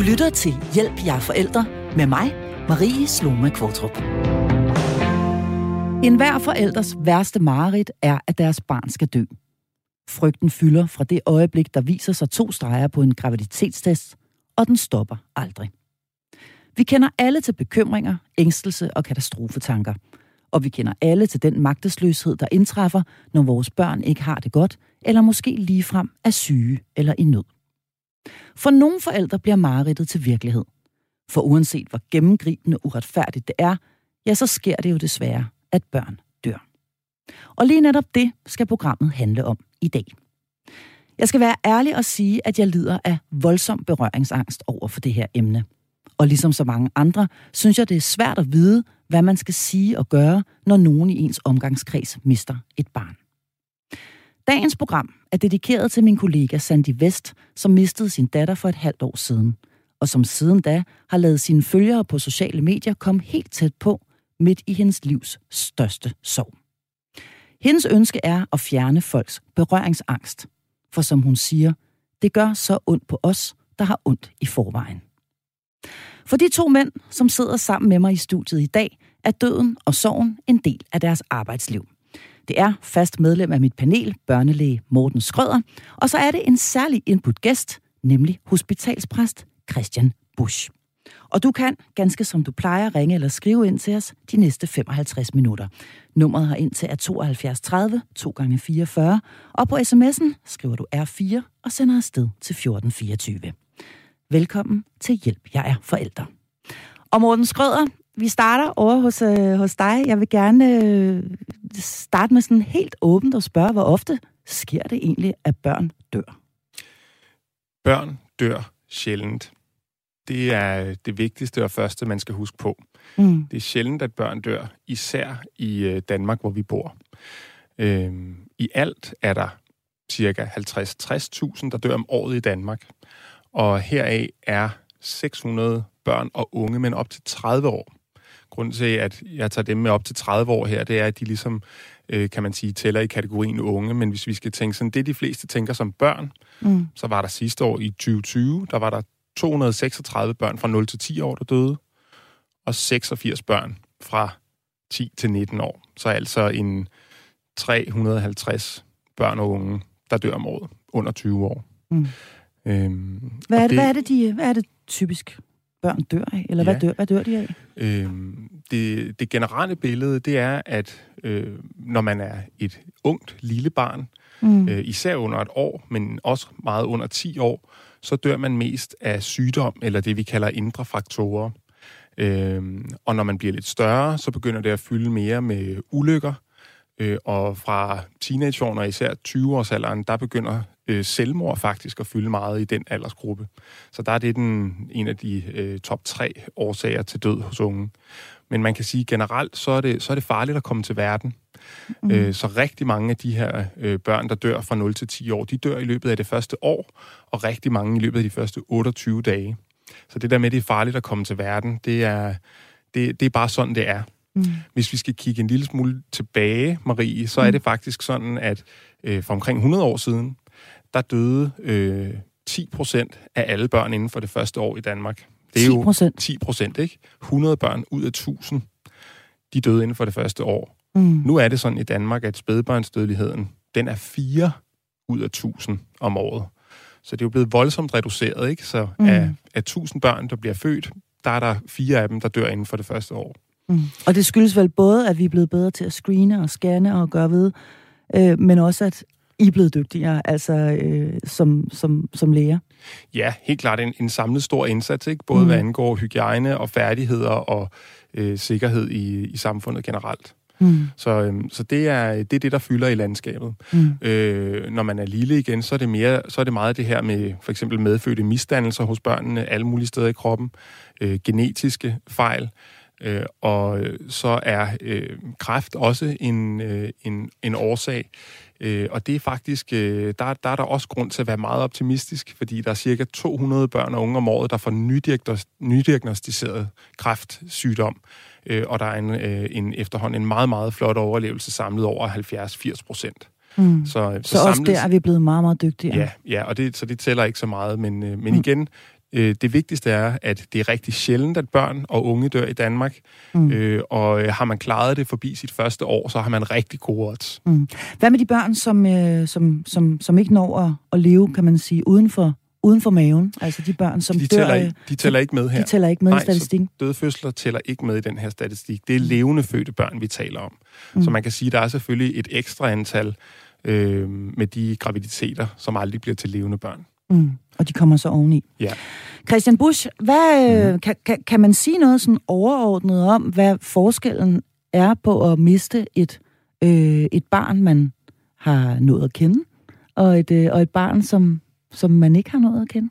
Du lytter til Hjælp jer forældre med mig, Marie Sloma Kvartrup. En hver forældres værste mareridt er, at deres barn skal dø. Frygten fylder fra det øjeblik, der viser sig to streger på en graviditetstest, og den stopper aldrig. Vi kender alle til bekymringer, ængstelse og katastrofetanker. Og vi kender alle til den magtesløshed, der indtræffer, når vores børn ikke har det godt, eller måske ligefrem er syge eller i nød. For nogle forældre bliver mareridtet til virkelighed. For uanset hvor gennemgribende uretfærdigt det er, ja, så sker det jo desværre, at børn dør. Og lige netop det skal programmet handle om i dag. Jeg skal være ærlig og sige, at jeg lider af voldsom berøringsangst over for det her emne. Og ligesom så mange andre, synes jeg, det er svært at vide, hvad man skal sige og gøre, når nogen i ens omgangskreds mister et barn. Dagens program er dedikeret til min kollega Sandy Vest, som mistede sin datter for et halvt år siden, og som siden da har lavet sine følgere på sociale medier komme helt tæt på, midt i hendes livs største sorg. Hendes ønske er at fjerne folks berøringsangst, for som hun siger, det gør så ondt på os, der har ondt i forvejen. For de to mænd, som sidder sammen med mig i studiet i dag, er døden og sorgen en del af deres arbejdsliv. Det er fast medlem af mit panel, børnelæge Morten Skrøder, og så er det en særlig input-gæst, nemlig hospitalspræst Christian Busch. Og du kan, ganske som du plejer, ringe eller skrive ind til os de næste 55 minutter. Nummeret har ind til er 72 30 2 gange 44 og på sms'en skriver du R4 og sender afsted til 1424. Velkommen til Hjælp, jeg er forældre. Og Morten Skrøder, vi starter over hos, øh, hos dig. Jeg vil gerne øh, starte med sådan helt åbent og spørge, hvor ofte sker det egentlig, at børn dør? Børn dør sjældent. Det er det vigtigste og første, man skal huske på. Mm. Det er sjældent, at børn dør, især i øh, Danmark, hvor vi bor. Øhm, I alt er der cirka 50-60.000, der dør om året i Danmark. Og heraf er 600 børn og unge, men op til 30 år. Grunden til, at jeg tager dem med op til 30 år her, det er, at de ligesom, øh, kan man sige, tæller i kategorien unge. Men hvis vi skal tænke sådan, det de fleste tænker som børn, mm. så var der sidste år i 2020, der var der 236 børn fra 0 til 10 år, der døde, og 86 børn fra 10 til 19 år. Så altså en 350 børn og unge, der dør om året, under 20 år. Mm. Øhm, hvad, er det, det, hvad, er det, de, hvad er det typisk børn dør af? Eller ja, hvad, dør, hvad dør de af? Øhm, det, det generelle billede, det er, at øh, når man er et ungt lille barn, mm. øh, især under et år, men også meget under 10 år, så dør man mest af sygdom, eller det vi kalder indre faktorer. Øhm, og når man bliver lidt større, så begynder det at fylde mere med ulykker, øh, og fra teenageårene, især 20-årsalderen, der begynder øh, selvmord faktisk at fylde meget i den aldersgruppe. Så der er det den, en af de øh, top tre årsager til død hos unge. Men man kan sige generelt, så er det, så er det farligt at komme til verden. Mm. Øh, så rigtig mange af de her øh, børn, der dør fra 0 til 10 år, de dør i løbet af det første år, og rigtig mange i løbet af de første 28 dage. Så det der med, at det er farligt at komme til verden, det er, det, det er bare sådan, det er. Mm. Hvis vi skal kigge en lille smule tilbage, Marie, så er mm. det faktisk sådan, at øh, for omkring 100 år siden, der døde øh, 10 procent af alle børn inden for det første år i Danmark. Det er 10 procent? 10 procent, ikke? 100 børn ud af 1000, de døde inden for det første år. Mm. Nu er det sådan i Danmark, at spædbørnsdødeligheden, den er 4 ud af 1000 om året. Så det er jo blevet voldsomt reduceret, ikke? Så mm. af, af 1000 børn, der bliver født, der er der fire af dem, der dør inden for det første år. Mm. Og det skyldes vel både, at vi er blevet bedre til at screene og scanne og gøre ved, øh, men også at i er blevet dygtigere, altså øh, som, som, som læger? Ja, helt klart en, en samlet stor indsats, ikke? både mm. hvad angår hygiejne og færdigheder og øh, sikkerhed i, i samfundet generelt. Mm. Så, øh, så det, er, det er det, der fylder i landskabet. Mm. Øh, når man er lille igen, så er det mere, så er det meget det her med for eksempel medfødte misdannelser hos børnene, alle mulige steder i kroppen, øh, genetiske fejl, øh, og så er øh, kræft også en, øh, en, en årsag. Øh, og det er faktisk, øh, der, der er der også grund til at være meget optimistisk, fordi der er cirka 200 børn og unge om året, der får nydiagnostiseret kræftsygdom. Øh, og der er en, øh, en efterhånden en meget, meget flot overlevelse samlet over 70-80 procent. Mm. Så, så, så samlet, også der er vi blevet meget, meget dygtigere. Ja, ja og det, så det tæller ikke så meget. Men, øh, men mm. igen, Øh, det vigtigste er, at det er rigtig sjældent, at børn og unge dør i Danmark. Mm. Øh, og øh, har man klaret det forbi sit første år, så har man rigtig gode odds. Mm. Hvad med de børn, som, øh, som, som, som ikke når at, at leve, kan man sige, uden for, uden for maven? Altså de børn, som de dør... Ikke, de tæller ikke med her. De tæller ikke med Nej, i statistikken? døde fødsler tæller ikke med i den her statistik. Det er levende fødte børn, vi taler om. Mm. Så man kan sige, at der er selvfølgelig et ekstra antal øh, med de graviditeter, som aldrig bliver til levende børn. Mm. Og de kommer så oveni. Ja. Christian Busch, hvad, mm. kan, kan, kan man sige noget sådan overordnet om, hvad forskellen er på at miste et, øh, et barn, man har nået at kende, og et, øh, og et barn, som, som man ikke har nået at kende?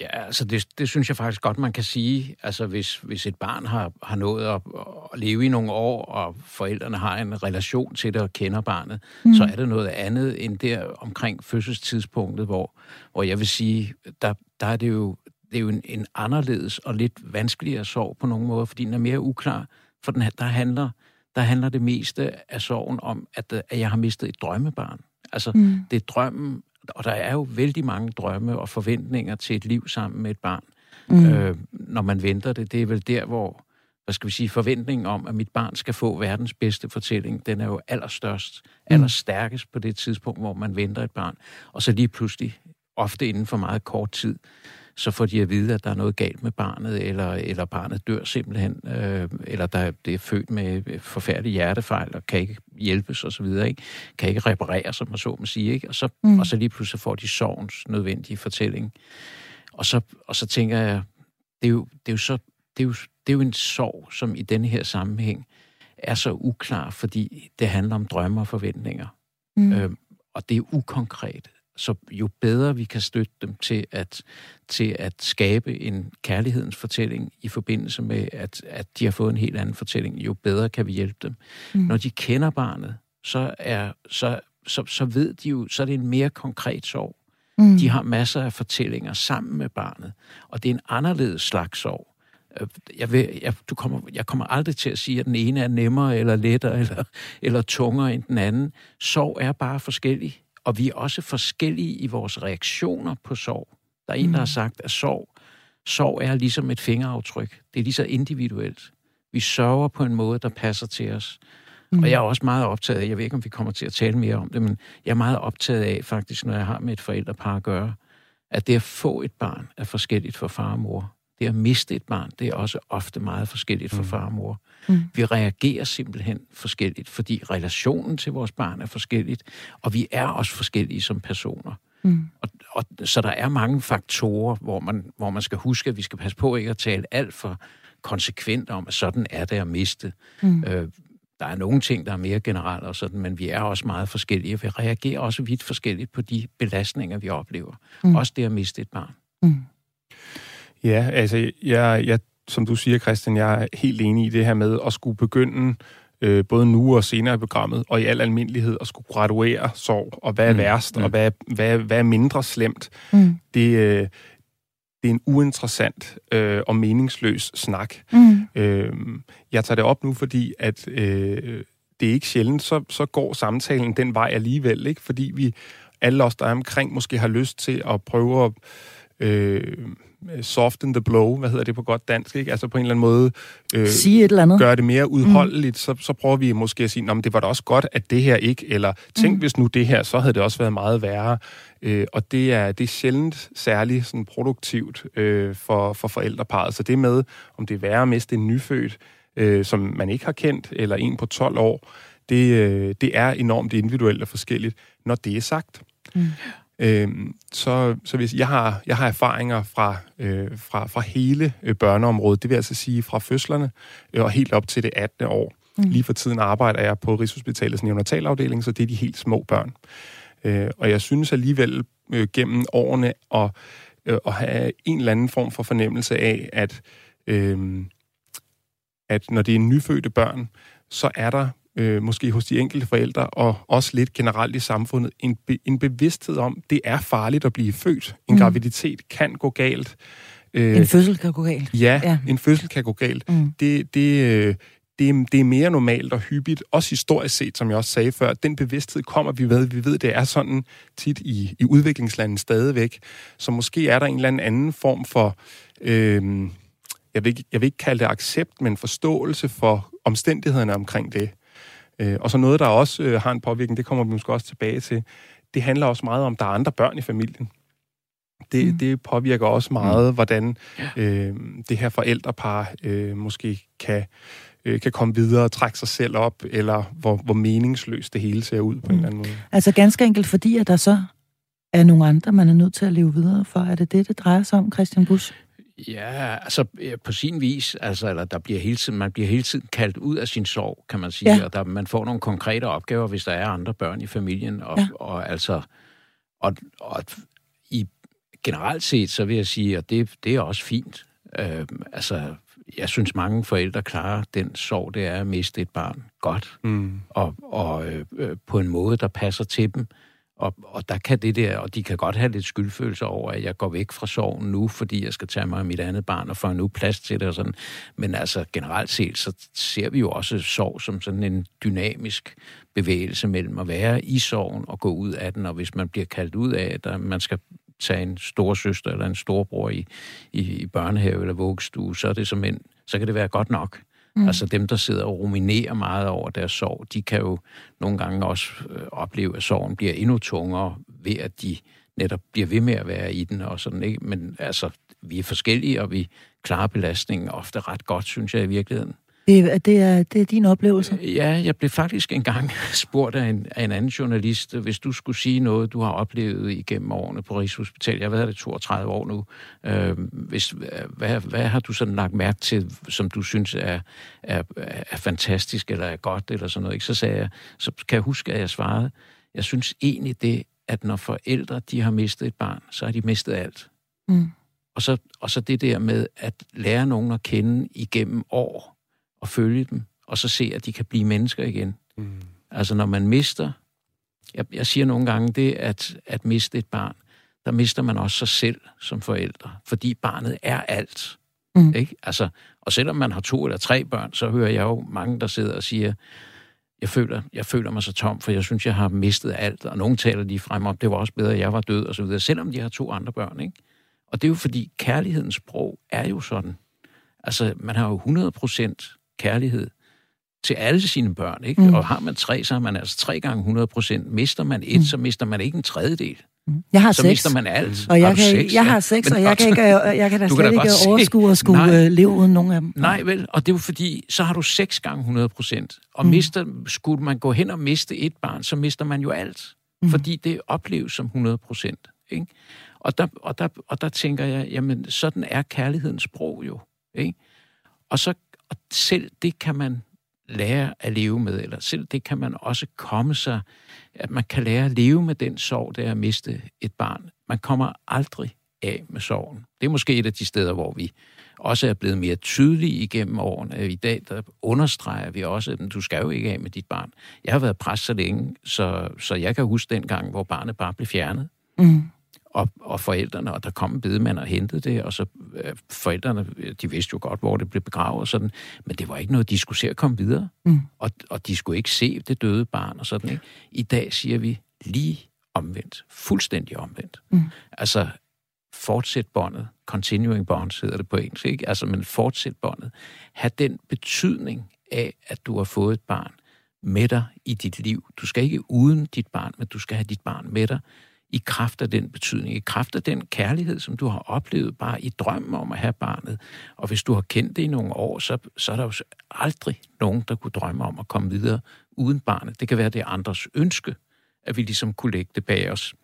Ja, altså det, det synes jeg faktisk godt, man kan sige. Altså hvis, hvis et barn har, har nået at, at leve i nogle år, og forældrene har en relation til det og kender barnet, mm. så er det noget andet end der omkring fødselstidspunktet, hvor, hvor jeg vil sige, der, der er det jo, det er jo en, en anderledes og lidt vanskeligere sorg på nogle måder, fordi den er mere uklar, for den, der handler, der handler det meste af sorgen om, at, at jeg har mistet et drømmebarn. Altså, mm. det er drømmen og der er jo vældig mange drømme og forventninger til et liv sammen med et barn, mm. øh, når man venter det. Det er vel der, hvor hvad skal vi sige, forventningen om, at mit barn skal få verdens bedste fortælling, den er jo allerstørst, mm. allerstærkest på det tidspunkt, hvor man venter et barn. Og så lige pludselig, ofte inden for meget kort tid, så får de at vide, at der er noget galt med barnet, eller, eller barnet dør simpelthen, øh, eller der, det er født med forfærdelig hjertefejl, og kan ikke hjælpes osv., ikke? kan ikke reparere, som man så må sige. Ikke? Og, så, mm. og så lige pludselig får de sorgens nødvendige fortælling. Og så, og så tænker jeg, det er jo, det er jo så det er jo, det er jo en sorg, som i denne her sammenhæng er så uklar, fordi det handler om drømme og forventninger. Mm. Øh, og det er ukonkret. Så jo bedre vi kan støtte dem til at, til at skabe en kærlighedens fortælling i forbindelse med, at, at de har fået en helt anden fortælling, jo bedre kan vi hjælpe dem. Mm. Når de kender barnet, så, er, så, så, så ved de jo, så er det en mere konkret sorg. Mm. De har masser af fortællinger sammen med barnet, og det er en anderledes slags sorg. Øh, jeg, vil, jeg, du kommer, jeg kommer aldrig til at sige, at den ene er nemmere eller lettere eller, eller tungere end den anden. Sorg er bare forskellig. Og vi er også forskellige i vores reaktioner på sorg. Der er en, der har mm. sagt, at sorg, sorg er ligesom et fingeraftryk. Det er lige så individuelt. Vi sørger på en måde, der passer til os. Mm. Og jeg er også meget optaget af, jeg ved ikke, om vi kommer til at tale mere om det, men jeg er meget optaget af, faktisk, når jeg har med et forældrepar at gøre, at det at få et barn er forskelligt for far og mor. Det at miste et barn, det er også ofte meget forskelligt for mm. far og mor. Mm. Vi reagerer simpelthen forskelligt, fordi relationen til vores barn er forskelligt, og vi er også forskellige som personer. Mm. Og, og, så der er mange faktorer, hvor man, hvor man skal huske, at vi skal passe på ikke at tale alt for konsekvent om, at sådan er det at miste. Mm. Øh, der er nogle ting, der er mere generelle og sådan, men vi er også meget forskellige. Vi reagerer også vidt forskelligt på de belastninger, vi oplever. Mm. Også det at miste et barn. Mm. Ja, altså, jeg, jeg, som du siger, Christian, jeg er helt enig i det her med at skulle begynde øh, både nu og senere i programmet, og i al almindelighed at skulle graduere sorg, og hvad er mm. værst, mm. og hvad, hvad, hvad er mindre slemt. Mm. Det, øh, det er en uinteressant øh, og meningsløs snak. Mm. Øh, jeg tager det op nu, fordi at øh, det er ikke sjældent, så, så går samtalen den vej alligevel, ikke? fordi vi alle os, der er omkring, måske har lyst til at prøve at øh, soften the blow, hvad hedder det på godt dansk, ikke? Altså på en eller anden måde øh, sige et eller andet. gøre det mere udholdeligt, mm. så, så prøver vi måske at sige, men det var da også godt, at det her ikke, eller tænk mm. hvis nu det her, så havde det også været meget værre. Øh, og det er, det er sjældent særlig sådan produktivt øh, for, for forældreparet. Så det med, om det er værre at miste en nyfødt, øh, som man ikke har kendt, eller en på 12 år, det, øh, det er enormt individuelt og forskelligt, når det er sagt. Mm. Øh, så så hvis jeg har jeg har erfaringer fra øh, fra fra hele øh, børneområdet, det vil altså sige fra fødslerne øh, og helt op til det 18. år. Mm. Lige for tiden arbejder jeg på Rigshospitalets neonatalafdeling, så det er de helt små børn. Øh, og jeg synes alligevel øh, gennem årene at, øh, at have en eller anden form for fornemmelse af, at, øh, at når det er nyfødte børn, så er der øh, måske hos de enkelte forældre, og også lidt generelt i samfundet, en, be, en bevidsthed om, det er farligt at blive født. En mm. graviditet kan gå galt. Øh, en fødsel kan gå galt. Ja, ja, en fødsel kan gå galt. Mm. Det, det, øh, det er, det er mere normalt og hyppigt, også historisk set, som jeg også sagde før. Den bevidsthed kommer vi ved. Vi ved, det er sådan tit i, i udviklingslandet stadigvæk. Så måske er der en eller anden form for, øh, jeg, vil ikke, jeg vil ikke kalde det accept, men forståelse for omstændighederne omkring det. Øh, og så noget, der også øh, har en påvirkning, det kommer vi måske også tilbage til, det handler også meget om, der er andre børn i familien. Det, mm. det påvirker også meget, mm. hvordan øh, det her forældrepar øh, måske kan, øh, kan komme videre og trække sig selv op, eller hvor, hvor meningsløst det hele ser ud på mm. en eller anden måde. Altså ganske enkelt fordi, at der så er nogle andre, man er nødt til at leve videre for. Er det det, det drejer sig om, Christian Busch? Ja, altså på sin vis, altså, eller der bliver hele tiden, man bliver hele tiden kaldt ud af sin sorg, kan man sige, ja. og der, man får nogle konkrete opgaver, hvis der er andre børn i familien, og, ja. og altså, og, og i generelt set, så vil jeg sige, at det, det er også fint. Øh, altså, jeg synes, mange forældre klarer den sorg, det er at miste et barn godt, mm. og, og øh, øh på en måde, der passer til dem. Og, og der kan det der, og de kan godt have lidt skyldfølelse over, at jeg går væk fra sorgen nu, fordi jeg skal tage mig af mit andet barn og få nu plads til det og sådan. Men altså generelt set, så ser vi jo også sorg som sådan en dynamisk bevægelse mellem at være i sorgen og gå ud af den, og hvis man bliver kaldt ud af, at man skal tage en storsøster eller en storbror i, i, i børnehave eller vuggestue, så er det som en, så kan det være godt nok. Mm. Altså dem, der sidder og ruminerer meget over deres sorg, de kan jo nogle gange også øh, opleve, at sorgen bliver endnu tungere ved, at de netop bliver ved med at være i den og sådan, ikke? Men altså, vi er forskellige, og vi klarer belastningen ofte ret godt, synes jeg i virkeligheden. Det, det, er, det er din oplevelse? Ja, jeg blev faktisk engang spurgt af en, af en anden journalist, hvis du skulle sige noget, du har oplevet igennem årene på Rigshospitalet. Jeg har været det 32 år nu. Øh, hvis, hvad, hvad har du sådan lagt mærke til, som du synes er, er, er fantastisk eller er godt eller sådan noget? Ikke? Så sagde jeg, så kan jeg huske, at jeg svarede, jeg synes egentlig det, at når forældre de har mistet et barn, så har de mistet alt. Mm. Og, så, og så det der med at lære nogen at kende igennem år, og følge dem, og så se, at de kan blive mennesker igen. Mm. Altså når man mister, jeg, jeg siger nogle gange det, at, at miste et barn, der mister man også sig selv som forældre, fordi barnet er alt. Mm. Ikke? Altså, og selvom man har to eller tre børn, så hører jeg jo mange, der sidder og siger, jeg føler, jeg føler mig så tom, for jeg synes, jeg har mistet alt, og nogen taler lige frem om, det var også bedre, at jeg var død, og så videre, selvom de har to andre børn. Ikke? Og det er jo fordi, kærlighedens sprog er jo sådan. Altså, man har jo 100 procent kærlighed til alle sine børn. Ikke? Mm. Og har man tre, så har man altså tre gange 100 procent. Mister man et, mm. så mister man ikke en tredjedel. Mm. Jeg har så seks. mister man alt. Og jeg, kan, seks, jeg har seks, og jeg, kan ikke, jeg kan da slet ikke overskue at skulle nej, øh, leve uden nogen af dem. Nej, vel, og det er jo fordi, så har du seks gange 100 procent. Og mm. mister, skulle man gå hen og miste et barn, så mister man jo alt. Mm. Fordi det opleves som 100 procent. Og der, og, der, og der tænker jeg, jamen sådan er kærlighedens sprog jo. Ikke? Og så og selv det kan man lære at leve med, eller selv det kan man også komme sig, at man kan lære at leve med den sorg, der er at miste et barn. Man kommer aldrig af med sorgen. Det er måske et af de steder, hvor vi også er blevet mere tydelige igennem årene. I dag der understreger vi også, at du skal jo ikke af med dit barn. Jeg har været præst så længe, så, så jeg kan huske den gang, hvor barnet bare blev fjernet. Mm og, og forældrene, og der kom en bedemand og hentede det, og så øh, forældrene, de vidste jo godt, hvor det blev begravet og sådan, men det var ikke noget, de skulle se at komme videre, mm. og, og de skulle ikke se det døde barn og sådan, ikke? I dag siger vi lige omvendt, fuldstændig omvendt. Mm. Altså, fortsæt båndet, continuing bonds hedder det på engelsk, ikke? Altså, men fortsæt båndet. Ha' den betydning af, at du har fået et barn med dig i dit liv. Du skal ikke uden dit barn, men du skal have dit barn med dig i kraft af den betydning, i kraft af den kærlighed, som du har oplevet bare i drømmen om at have barnet. Og hvis du har kendt det i nogle år, så, så er der jo aldrig nogen, der kunne drømme om at komme videre uden barnet. Det kan være, det andres ønske, at vi ligesom kunne lægge det bag os.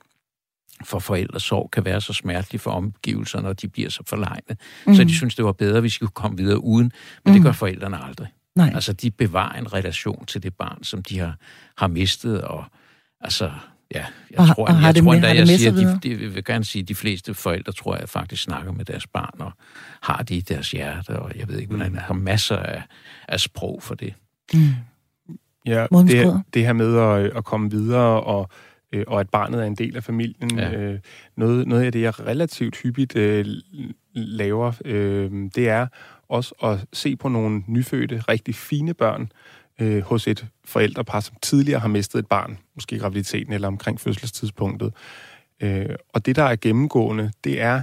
For forældres sorg kan være så smertelig for omgivelserne, når de bliver så forlegne. Mm. Så de mm. synes, det var bedre, hvis de kunne komme videre uden. Men mm. det gør forældrene aldrig. Nej. Altså, de bevarer en relation til det barn, som de har, har mistet, og altså, Ja, jeg og, tror, og jeg, jeg tror endda, jeg siger, de, de, jeg vil gerne sige, at de fleste forældre, tror jeg, faktisk snakker med deres barn, og har det i deres hjerte, og jeg ved ikke, hvordan, mm. har masser af, af sprog for det. Mm. Ja, det, det her med at, at komme videre og øh, og at barnet er en del af familien. Ja. Øh, noget, noget af det, jeg relativt hyppigt øh, laver, øh, det er også at se på nogle nyfødte, rigtig fine børn øh, hos et forældrepar, som tidligere har mistet et barn, måske i graviditeten eller omkring fødselstidspunktet. Øh, og det, der er gennemgående, det er,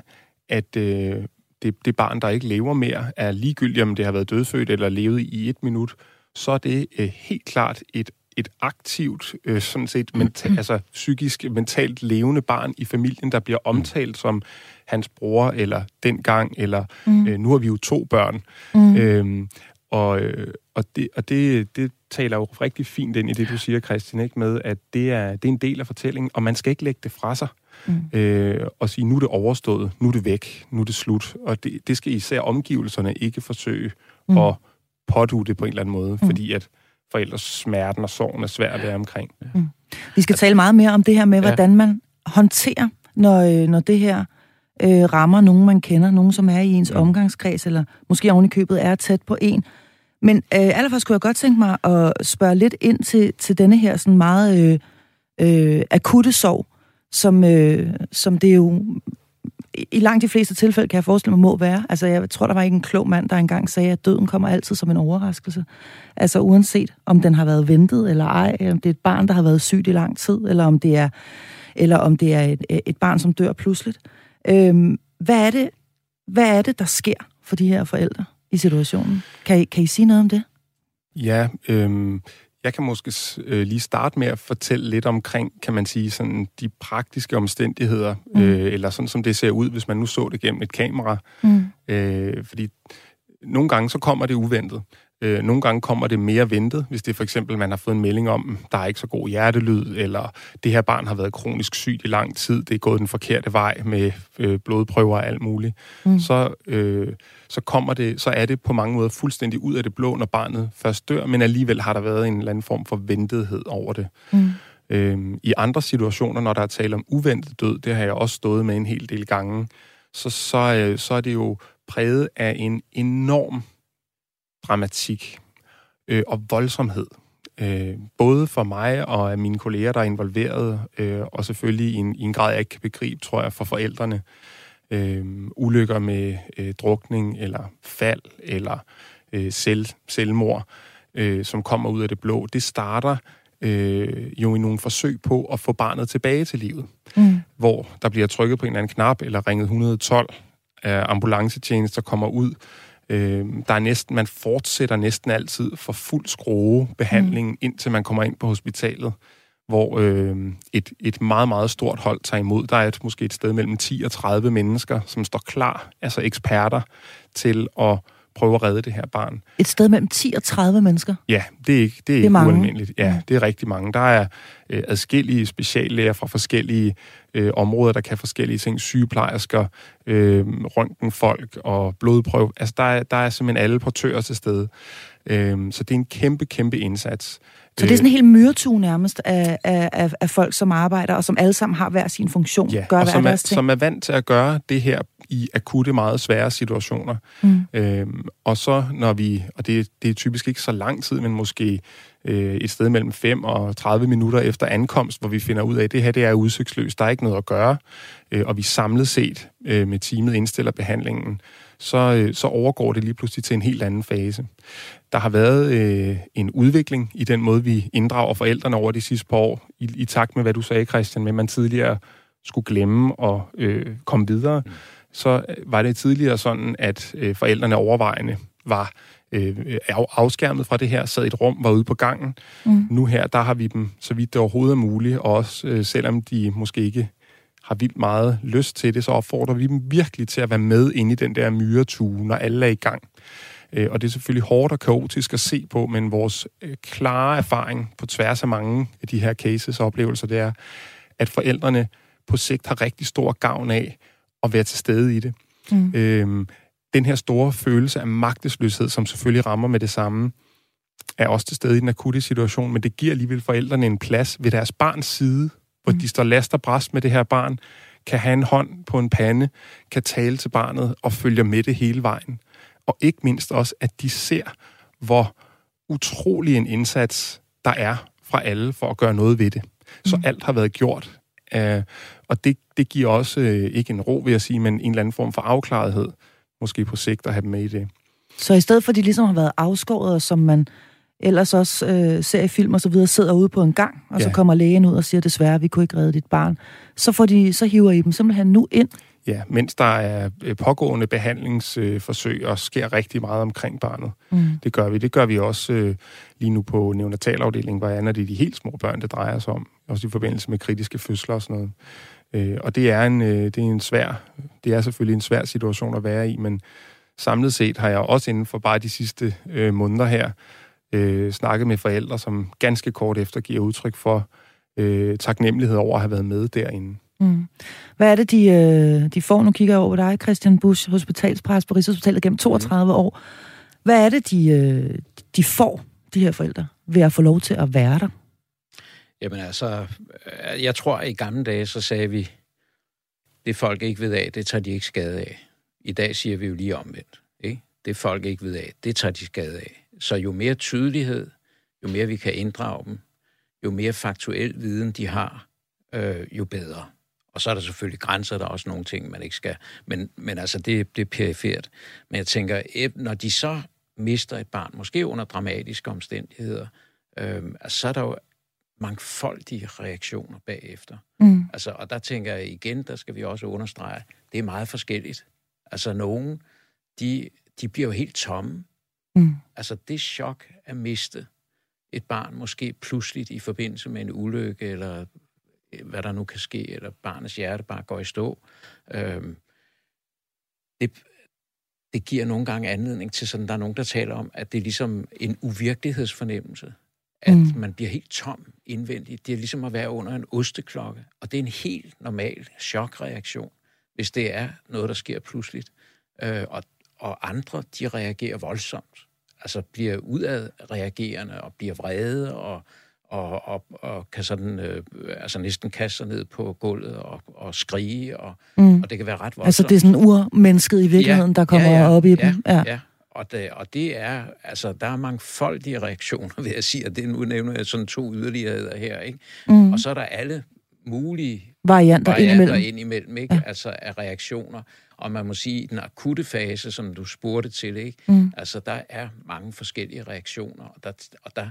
at øh, det, det barn, der ikke lever mere, er ligegyldigt, om det har været dødfødt eller levet i et minut, så er det øh, helt klart et et aktivt, øh, sådan set menta- mm. altså psykisk, mentalt levende barn i familien, der bliver mm. omtalt som hans bror, eller dengang, eller mm. øh, nu har vi jo to børn. Mm. Øhm, og øh, og, det, og det, det taler jo rigtig fint ind i det, du siger, Christian, ikke? med at det er, det er en del af fortællingen, og man skal ikke lægge det fra sig. Mm. Øh, og sige, nu er det overstået, nu er det væk, nu er det slut. Og det, det skal især omgivelserne ikke forsøge mm. at pådue det på en eller anden måde, mm. fordi at forældres smerten og sorgen er svært at være omkring. Mm. Vi skal tale meget mere om det her med, hvordan man håndterer, når, øh, når det her øh, rammer nogen, man kender, nogen, som er i ens ja. omgangskreds, eller måske oven i købet er tæt på en. Men øh, allerførst kunne jeg godt tænke mig at spørge lidt ind til, til denne her sådan meget øh, øh, akutte sorg, som, øh, som det jo i langt de fleste tilfælde, kan jeg forestille mig, må være. Altså, jeg tror, der var ikke en klog mand, der engang sagde, at døden kommer altid som en overraskelse. Altså, uanset om den har været ventet eller ej, om det er et barn, der har været sygt i lang tid, eller om det er, eller om det er et, et barn, som dør pludseligt. Øhm, hvad, er det, hvad er det, der sker for de her forældre i situationen? Kan I, kan I sige noget om det? Ja, øhm, jeg kan måske øh, lige starte med at fortælle lidt omkring, kan man sige, sådan de praktiske omstændigheder, mm. øh, eller sådan som det ser ud, hvis man nu så det gennem et kamera. Mm. Øh, fordi nogle gange så kommer det uventet. Øh, nogle gange kommer det mere ventet, hvis det for eksempel, man har fået en melding om, der er ikke så god hjertelyd, eller det her barn har været kronisk sygt i lang tid, det er gået den forkerte vej med øh, blodprøver og alt muligt. Mm. Så, øh, så, kommer det, så er det på mange måder fuldstændig ud af det blå, når barnet først dør, men alligevel har der været en eller anden form for ventethed over det. Mm. Øh, I andre situationer, når der er tale om uventet død, det har jeg også stået med en hel del gange, så, så, øh, så er det jo præget af en enorm dramatik øh, og voldsomhed. Øh, både for mig og af mine kolleger, der er involveret, øh, og selvfølgelig i en, i en grad, jeg ikke kan begribe, tror jeg, for forældrene. Øh, ulykker med øh, drukning, eller fald, eller øh, selv, selvmord, øh, som kommer ud af det blå. Det starter øh, jo i nogle forsøg på at få barnet tilbage til livet. Mm. Hvor der bliver trykket på en eller anden knap, eller ringet 112, af ambulancetjenester kommer ud, Øh, der er næsten, man fortsætter næsten altid for fuld skrue behandling, mm. indtil man kommer ind på hospitalet, hvor øh, et, et meget, meget stort hold tager imod. Der er et, måske et sted mellem 10 og 30 mennesker, som står klar, altså eksperter, til at prøve at redde det her barn. Et sted mellem 10 og 30 mennesker? Ja, det er ikke, det er det er ikke ualmindeligt. Ja, det er rigtig mange. Der er øh, adskillige speciallæger fra forskellige øh, områder, der kan forskellige ting. Sygeplejersker, øh, røntgenfolk og blodprøve. Altså, der er, der er simpelthen alle portører til stede. Øh, så det er en kæmpe, kæmpe indsats. Så det er sådan en helt myretue nærmest af, af, af folk, som arbejder, og som alle sammen har hver sin funktion. Ja, gør og som er, som er vant til at gøre det her i akutte, meget svære situationer. Mm. Øhm, og så når vi, og det, det er typisk ikke så lang tid, men måske øh, et sted mellem 5 og 30 minutter efter ankomst, hvor vi finder ud af, at det her det er udsigtsløst, der er ikke noget at gøre, øh, og vi samlet set øh, med teamet indstiller behandlingen, så, øh, så overgår det lige pludselig til en helt anden fase. Der har været øh, en udvikling i den måde, vi inddrager forældrene over de sidste par år, i, i takt med, hvad du sagde, Christian, med at man tidligere skulle glemme og øh, komme videre. Mm. Så øh, var det tidligere sådan, at øh, forældrene overvejende var øh, afskærmet fra det her, sad i et rum, var ude på gangen. Mm. Nu her, der har vi dem, så vidt det overhovedet er muligt, og også øh, selvom de måske ikke har vildt meget lyst til det, så opfordrer vi dem virkelig til at være med inde i den der myretue, når alle er i gang. Øh, og det er selvfølgelig hårdt og kaotisk at se på, men vores øh, klare erfaring på tværs af mange af de her cases og oplevelser, det er, at forældrene på sigt har rigtig stor gavn af at være til stede i det. Mm. Øhm, den her store følelse af magtesløshed, som selvfølgelig rammer med det samme, er også til stede i den akutte situation, men det giver alligevel forældrene en plads ved deres barns side, hvor mm. de står last og bræst med det her barn, kan have en hånd på en pande, kan tale til barnet og følge med det hele vejen. Og ikke mindst også, at de ser, hvor utrolig en indsats der er fra alle for at gøre noget ved det. Så mm. alt har været gjort. Uh, og det, det giver også uh, ikke en ro, vil jeg sige, men en eller anden form for afklarethed, måske på sigt at have dem med i det. Så i stedet for, at de ligesom har været afskåret, som man ellers også øh, ser i film og så videre, sidder ude på en gang, og ja. så kommer lægen ud og siger, desværre, vi kunne ikke redde dit barn, så, får de, så hiver I dem simpelthen nu ind Ja, mens der er øh, pågående behandlingsforsøg og sker rigtig meget omkring barnet. Mm. Det gør vi. Det gør vi også øh, lige nu på neonatalafdelingen, hvor er det de helt små børn, det drejer sig om. Også i forbindelse med kritiske fødsler og sådan noget. Øh, og det er, en, øh, det er en svær, det er selvfølgelig en svær situation at være i, men samlet set har jeg også inden for bare de sidste øh, måneder her øh, snakket med forældre, som ganske kort efter giver udtryk for øh, taknemmelighed over at have været med derinde. Mm. Hvad er det, de, øh, de får? Nu kigger jeg over dig, Christian Busch, hospitalspræst på Rigshospitalet gennem 32 mm. år. Hvad er det, de, øh, de får, de her forældre, ved at få lov til at være der? Jamen altså, øh, jeg tror, at i gamle dage, så sagde vi, det folk ikke ved af, det tager de ikke skade af. I dag siger vi jo lige omvendt. Ikke? Det folk ikke ved af, det tager de skade af. Så jo mere tydelighed, jo mere vi kan inddrage dem, jo mere faktuel viden de har, øh, jo bedre. Og så er der selvfølgelig grænser, der er også nogle ting, man ikke skal. Men, men altså, det, det er perifert. Men jeg tænker, når de så mister et barn, måske under dramatiske omstændigheder, øh, altså, så er der jo mangfoldige reaktioner bagefter. Mm. Altså, og der tænker jeg igen, der skal vi også understrege, det er meget forskelligt. Altså, nogen, de, de bliver jo helt tomme. Mm. Altså, det chok at miste et barn, måske pludseligt i forbindelse med en ulykke, eller hvad der nu kan ske, eller barnets hjerte bare går i stå. Øhm, det, det giver nogle gange anledning til sådan, der er nogen, der taler om, at det er ligesom en uvirkelighedsfornemmelse. At mm. man bliver helt tom indvendigt. Det er ligesom at være under en osteklokke. Og det er en helt normal chokreaktion, hvis det er noget, der sker pludseligt. Øh, og, og andre, de reagerer voldsomt. Altså bliver udadreagerende og bliver vrede og og, og, og kan sådan øh, altså næsten kaste sig ned på gulvet og, og skrige, og, og det kan være ret voldsomt. Altså det er sådan urmennesket i virkeligheden, ja, der kommer ja, ja, op i ja, dem? Ja, ja. Og det, og det er, altså, der er mangfoldige reaktioner, vil jeg sige, og det nu nævner jeg sådan to yderligheder her, ikke? Mm. Og så er der alle mulige varianter, varianter ind imellem, ikke? Ja. altså af reaktioner. Og man må sige, i den akutte fase, som du spurgte til, ikke? Mm. altså der er mange forskellige reaktioner, og der, og der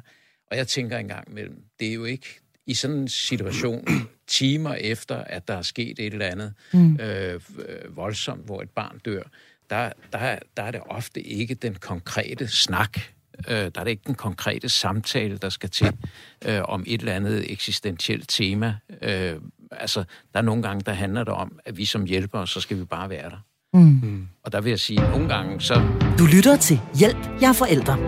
og jeg tænker engang imellem, det er jo ikke i sådan en situation, timer efter, at der er sket et eller andet mm. øh, øh, voldsomt, hvor et barn dør, der, der, der er det ofte ikke den konkrete snak, øh, der er det ikke den konkrete samtale, der skal til øh, om et eller andet eksistentielt tema. Øh, altså, der er nogle gange, der handler det om, at vi som hjælpere, så skal vi bare være der. Mm. Mm. Og der vil jeg sige, at nogle gange så... Du lytter til Hjælp, jeg er forældre.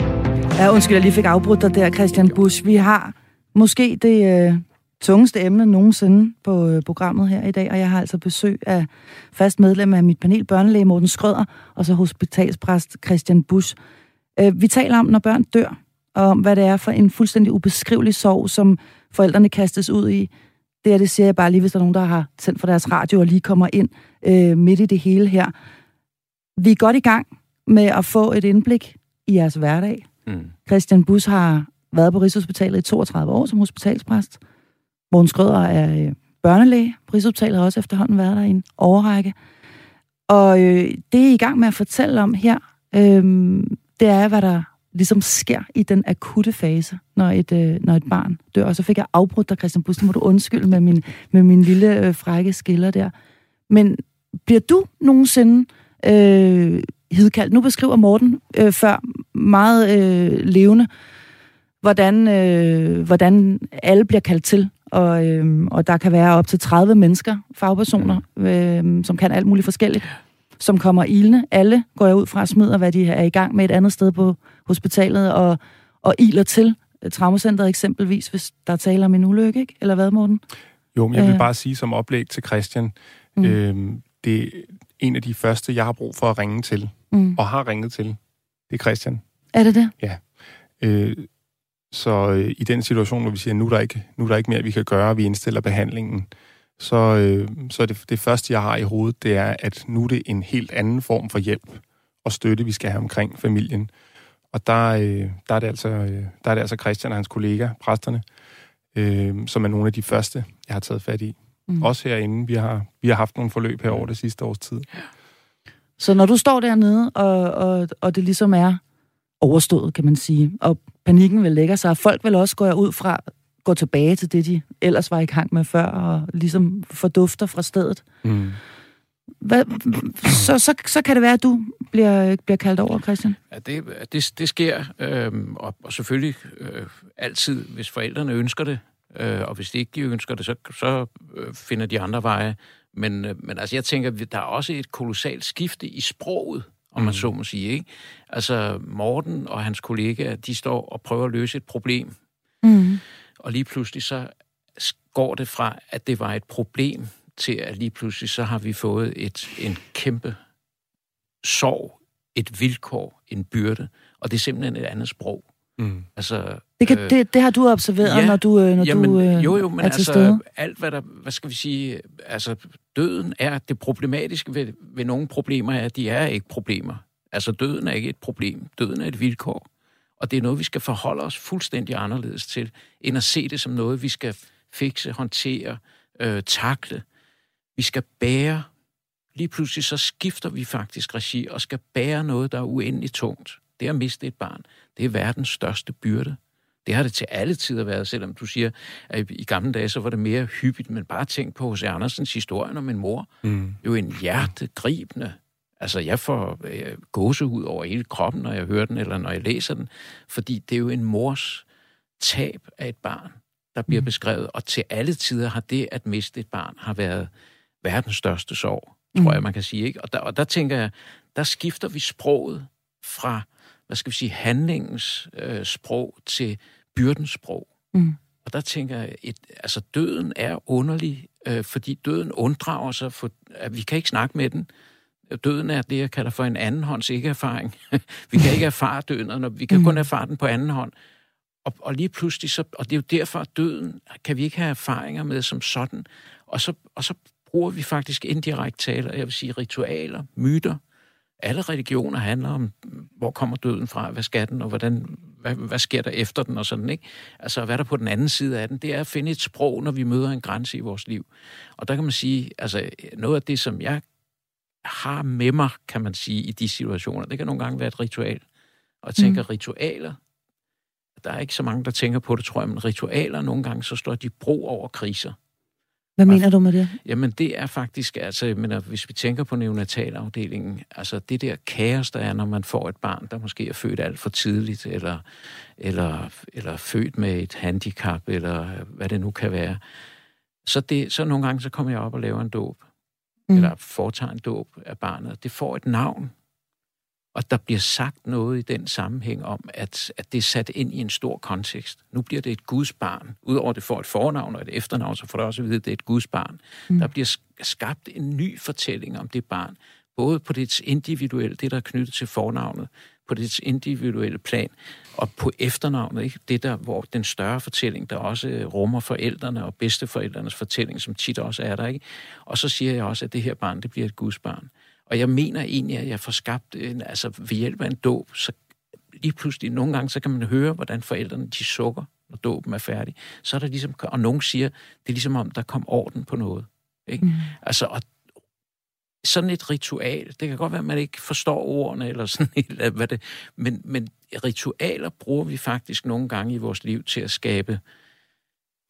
Ja, undskyld, jeg lige fik afbrudt dig der, Christian Busch. Vi har måske det øh, tungeste emne nogensinde på øh, programmet her i dag, og jeg har altså besøg af fast medlem af mit panel, børnelæge Morten Skrøder, og så hospitalspræst Christian Busch. Øh, vi taler om, når børn dør, og om, hvad det er for en fuldstændig ubeskrivelig sorg, som forældrene kastes ud i. Det er det siger jeg bare lige, hvis der er nogen, der har tændt for deres radio og lige kommer ind øh, midt i det hele her. Vi er godt i gang med at få et indblik i jeres hverdag. Mm. Christian Bus har været på Rigshospitalet i 32 år som hospitalspræst. Morten Skrøder er øh, børnelæge på Rigshospitalet, har også efterhånden været der i en overrække. Og øh, det, I er i gang med at fortælle om her, øh, det er, hvad der ligesom sker i den akutte fase, når et, øh, når et barn dør. Og så fik jeg afbrudt dig, Christian Bus, må du undskylde med min, med min lille øh, frække skiller der. Men bliver du nogensinde øh, hidkaldt. Nu beskriver Morten øh, før meget øh, levende, hvordan, øh, hvordan alle bliver kaldt til. Og, øh, og der kan være op til 30 mennesker, fagpersoner, øh, som kan alt muligt forskelligt, som kommer ilende. Alle går jeg ud fra at smider, hvad de er i gang med et andet sted på hospitalet, og, og iler til traumacenteret eksempelvis, hvis der taler om en ulykke, ikke? Eller hvad, Morten? Jo, men jeg vil øh. bare sige som oplæg til Christian, mm. øh, det, en af de første, jeg har brug for at ringe til, mm. og har ringet til, det er Christian. Er det det? Ja. Øh, så øh, i den situation, hvor vi siger, nu er der ikke, nu er der ikke mere, vi kan gøre, vi indstiller behandlingen, så, øh, så det, det første, jeg har i hovedet, det er, at nu er det en helt anden form for hjælp og støtte, vi skal have omkring familien. Og der, øh, der, er, det altså, øh, der er det altså Christian og hans kollega, præsterne, øh, som er nogle af de første, jeg har taget fat i. Mm. Også herinde. Vi har, vi har haft nogle forløb her over det sidste års tid. Så når du står dernede, og, og, og det ligesom er overstået, kan man sige, og panikken vil lægge sig, folk vil også gå ud fra, gå tilbage til det, de ellers var i gang med før, og ligesom fordufter fra stedet. Mm. Hvad, så, så, så kan det være, at du bliver, bliver kaldt over, Christian? Ja, det, det, det sker, øh, og, og selvfølgelig øh, altid, hvis forældrene ønsker det, øh, og hvis de ikke ønsker det, så, så øh, finder de andre veje. Men, øh, men altså, jeg tænker, der er også et kolossalt skifte i sproget, om man mm. så må sige. Ikke? Altså, Morten og hans kollega, de står og prøver at løse et problem. Mm. Og lige pludselig så går det fra, at det var et problem, til at lige pludselig så har vi fået et, en kæmpe sorg, et vilkår, en byrde, og det er simpelthen et andet sprog. Mm. Altså, det, kan, øh, det, det har du observeret, ja, når du, øh, når jamen, du øh, jo, jo, men er til altså, stede? alt hvad der, hvad skal vi sige, altså døden er, det problematiske ved, ved nogle problemer er, at de er ikke problemer. Altså døden er ikke et problem, døden er et vilkår. Og det er noget, vi skal forholde os fuldstændig anderledes til, end at se det som noget, vi skal fikse, håndtere, øh, takle. Vi skal bære. Lige pludselig så skifter vi faktisk regi og skal bære noget, der er uendeligt tungt. Det at miste et barn, det er verdens største byrde. Det har det til alle tider været, selvom du siger, at i gamle dage, så var det mere hyppigt, men bare tænk på hos Andersens historie om min mor. Mm. Jo en hjertegribende. Altså, jeg får øh, gåse ud over hele kroppen, når jeg hører den, eller når jeg læser den, fordi det er jo en mors tab af et barn, der bliver mm. beskrevet, og til alle tider har det at miste et barn har været verdens største sorg, tror mm. jeg, man kan sige. Ikke? Og, der, og der tænker jeg, der skifter vi sproget fra hvad skal vi sige, handlingens øh, sprog til byrdens sprog. Mm. Og der tænker jeg, et, altså døden er underlig, øh, fordi døden unddrager sig, for, at vi kan ikke snakke med den. Døden er det, jeg kalder for en andenhånds ikke-erfaring. vi kan ikke erfare døden, og vi kan mm. kun erfare den på anden hånd. Og, og lige pludselig, så, og det er jo derfor, at døden kan vi ikke have erfaringer med som sådan. Og så, og så bruger vi faktisk indirekte taler, jeg vil sige ritualer, myter, alle religioner handler om, hvor kommer døden fra, hvad skal den, og hvordan, hvad, hvad sker der efter den, og sådan, ikke? Altså, hvad der på den anden side af den, det er at finde et sprog, når vi møder en grænse i vores liv. Og der kan man sige, altså, noget af det, som jeg har med mig, kan man sige, i de situationer, det kan nogle gange være et ritual. Og jeg tænker, mm. ritualer, der er ikke så mange, der tænker på det, tror jeg, men ritualer, nogle gange, så står de bro over kriser. Hvad mener du med det? Jamen, det er faktisk, altså, jeg mener, hvis vi tænker på neonatalafdelingen, altså det der kaos, der er, når man får et barn, der måske er født alt for tidligt, eller, eller, eller født med et handicap, eller hvad det nu kan være, så, det, så nogle gange, så kommer jeg op og laver en dåb, mm. eller foretager en dåb af barnet. Det får et navn, og der bliver sagt noget i den sammenhæng om, at, at det er sat ind i en stor kontekst. Nu bliver det et Guds barn. Udover det får et fornavn og et efternavn, så får det også at vide, at det er et Guds barn. Mm. Der bliver skabt en ny fortælling om det barn. Både på det individuelle, det der er knyttet til fornavnet, på det individuelle plan, og på efternavnet, ikke? det der, hvor den større fortælling, der også rummer forældrene og bedsteforældrenes fortælling, som tit også er der. Ikke? Og så siger jeg også, at det her barn, det bliver et Guds barn. Og jeg mener egentlig, at jeg får skabt, en, altså ved hjælp af en dåb, så lige pludselig, nogle gange, så kan man høre, hvordan forældrene, de sukker, når dåben er færdig. Så er der ligesom, og nogen siger, det er ligesom om, der kom orden på noget. Ikke? Mm. Altså, og sådan et ritual, det kan godt være, at man ikke forstår ordene, eller sådan eller hvad det, men, men ritualer bruger vi faktisk nogle gange i vores liv til at skabe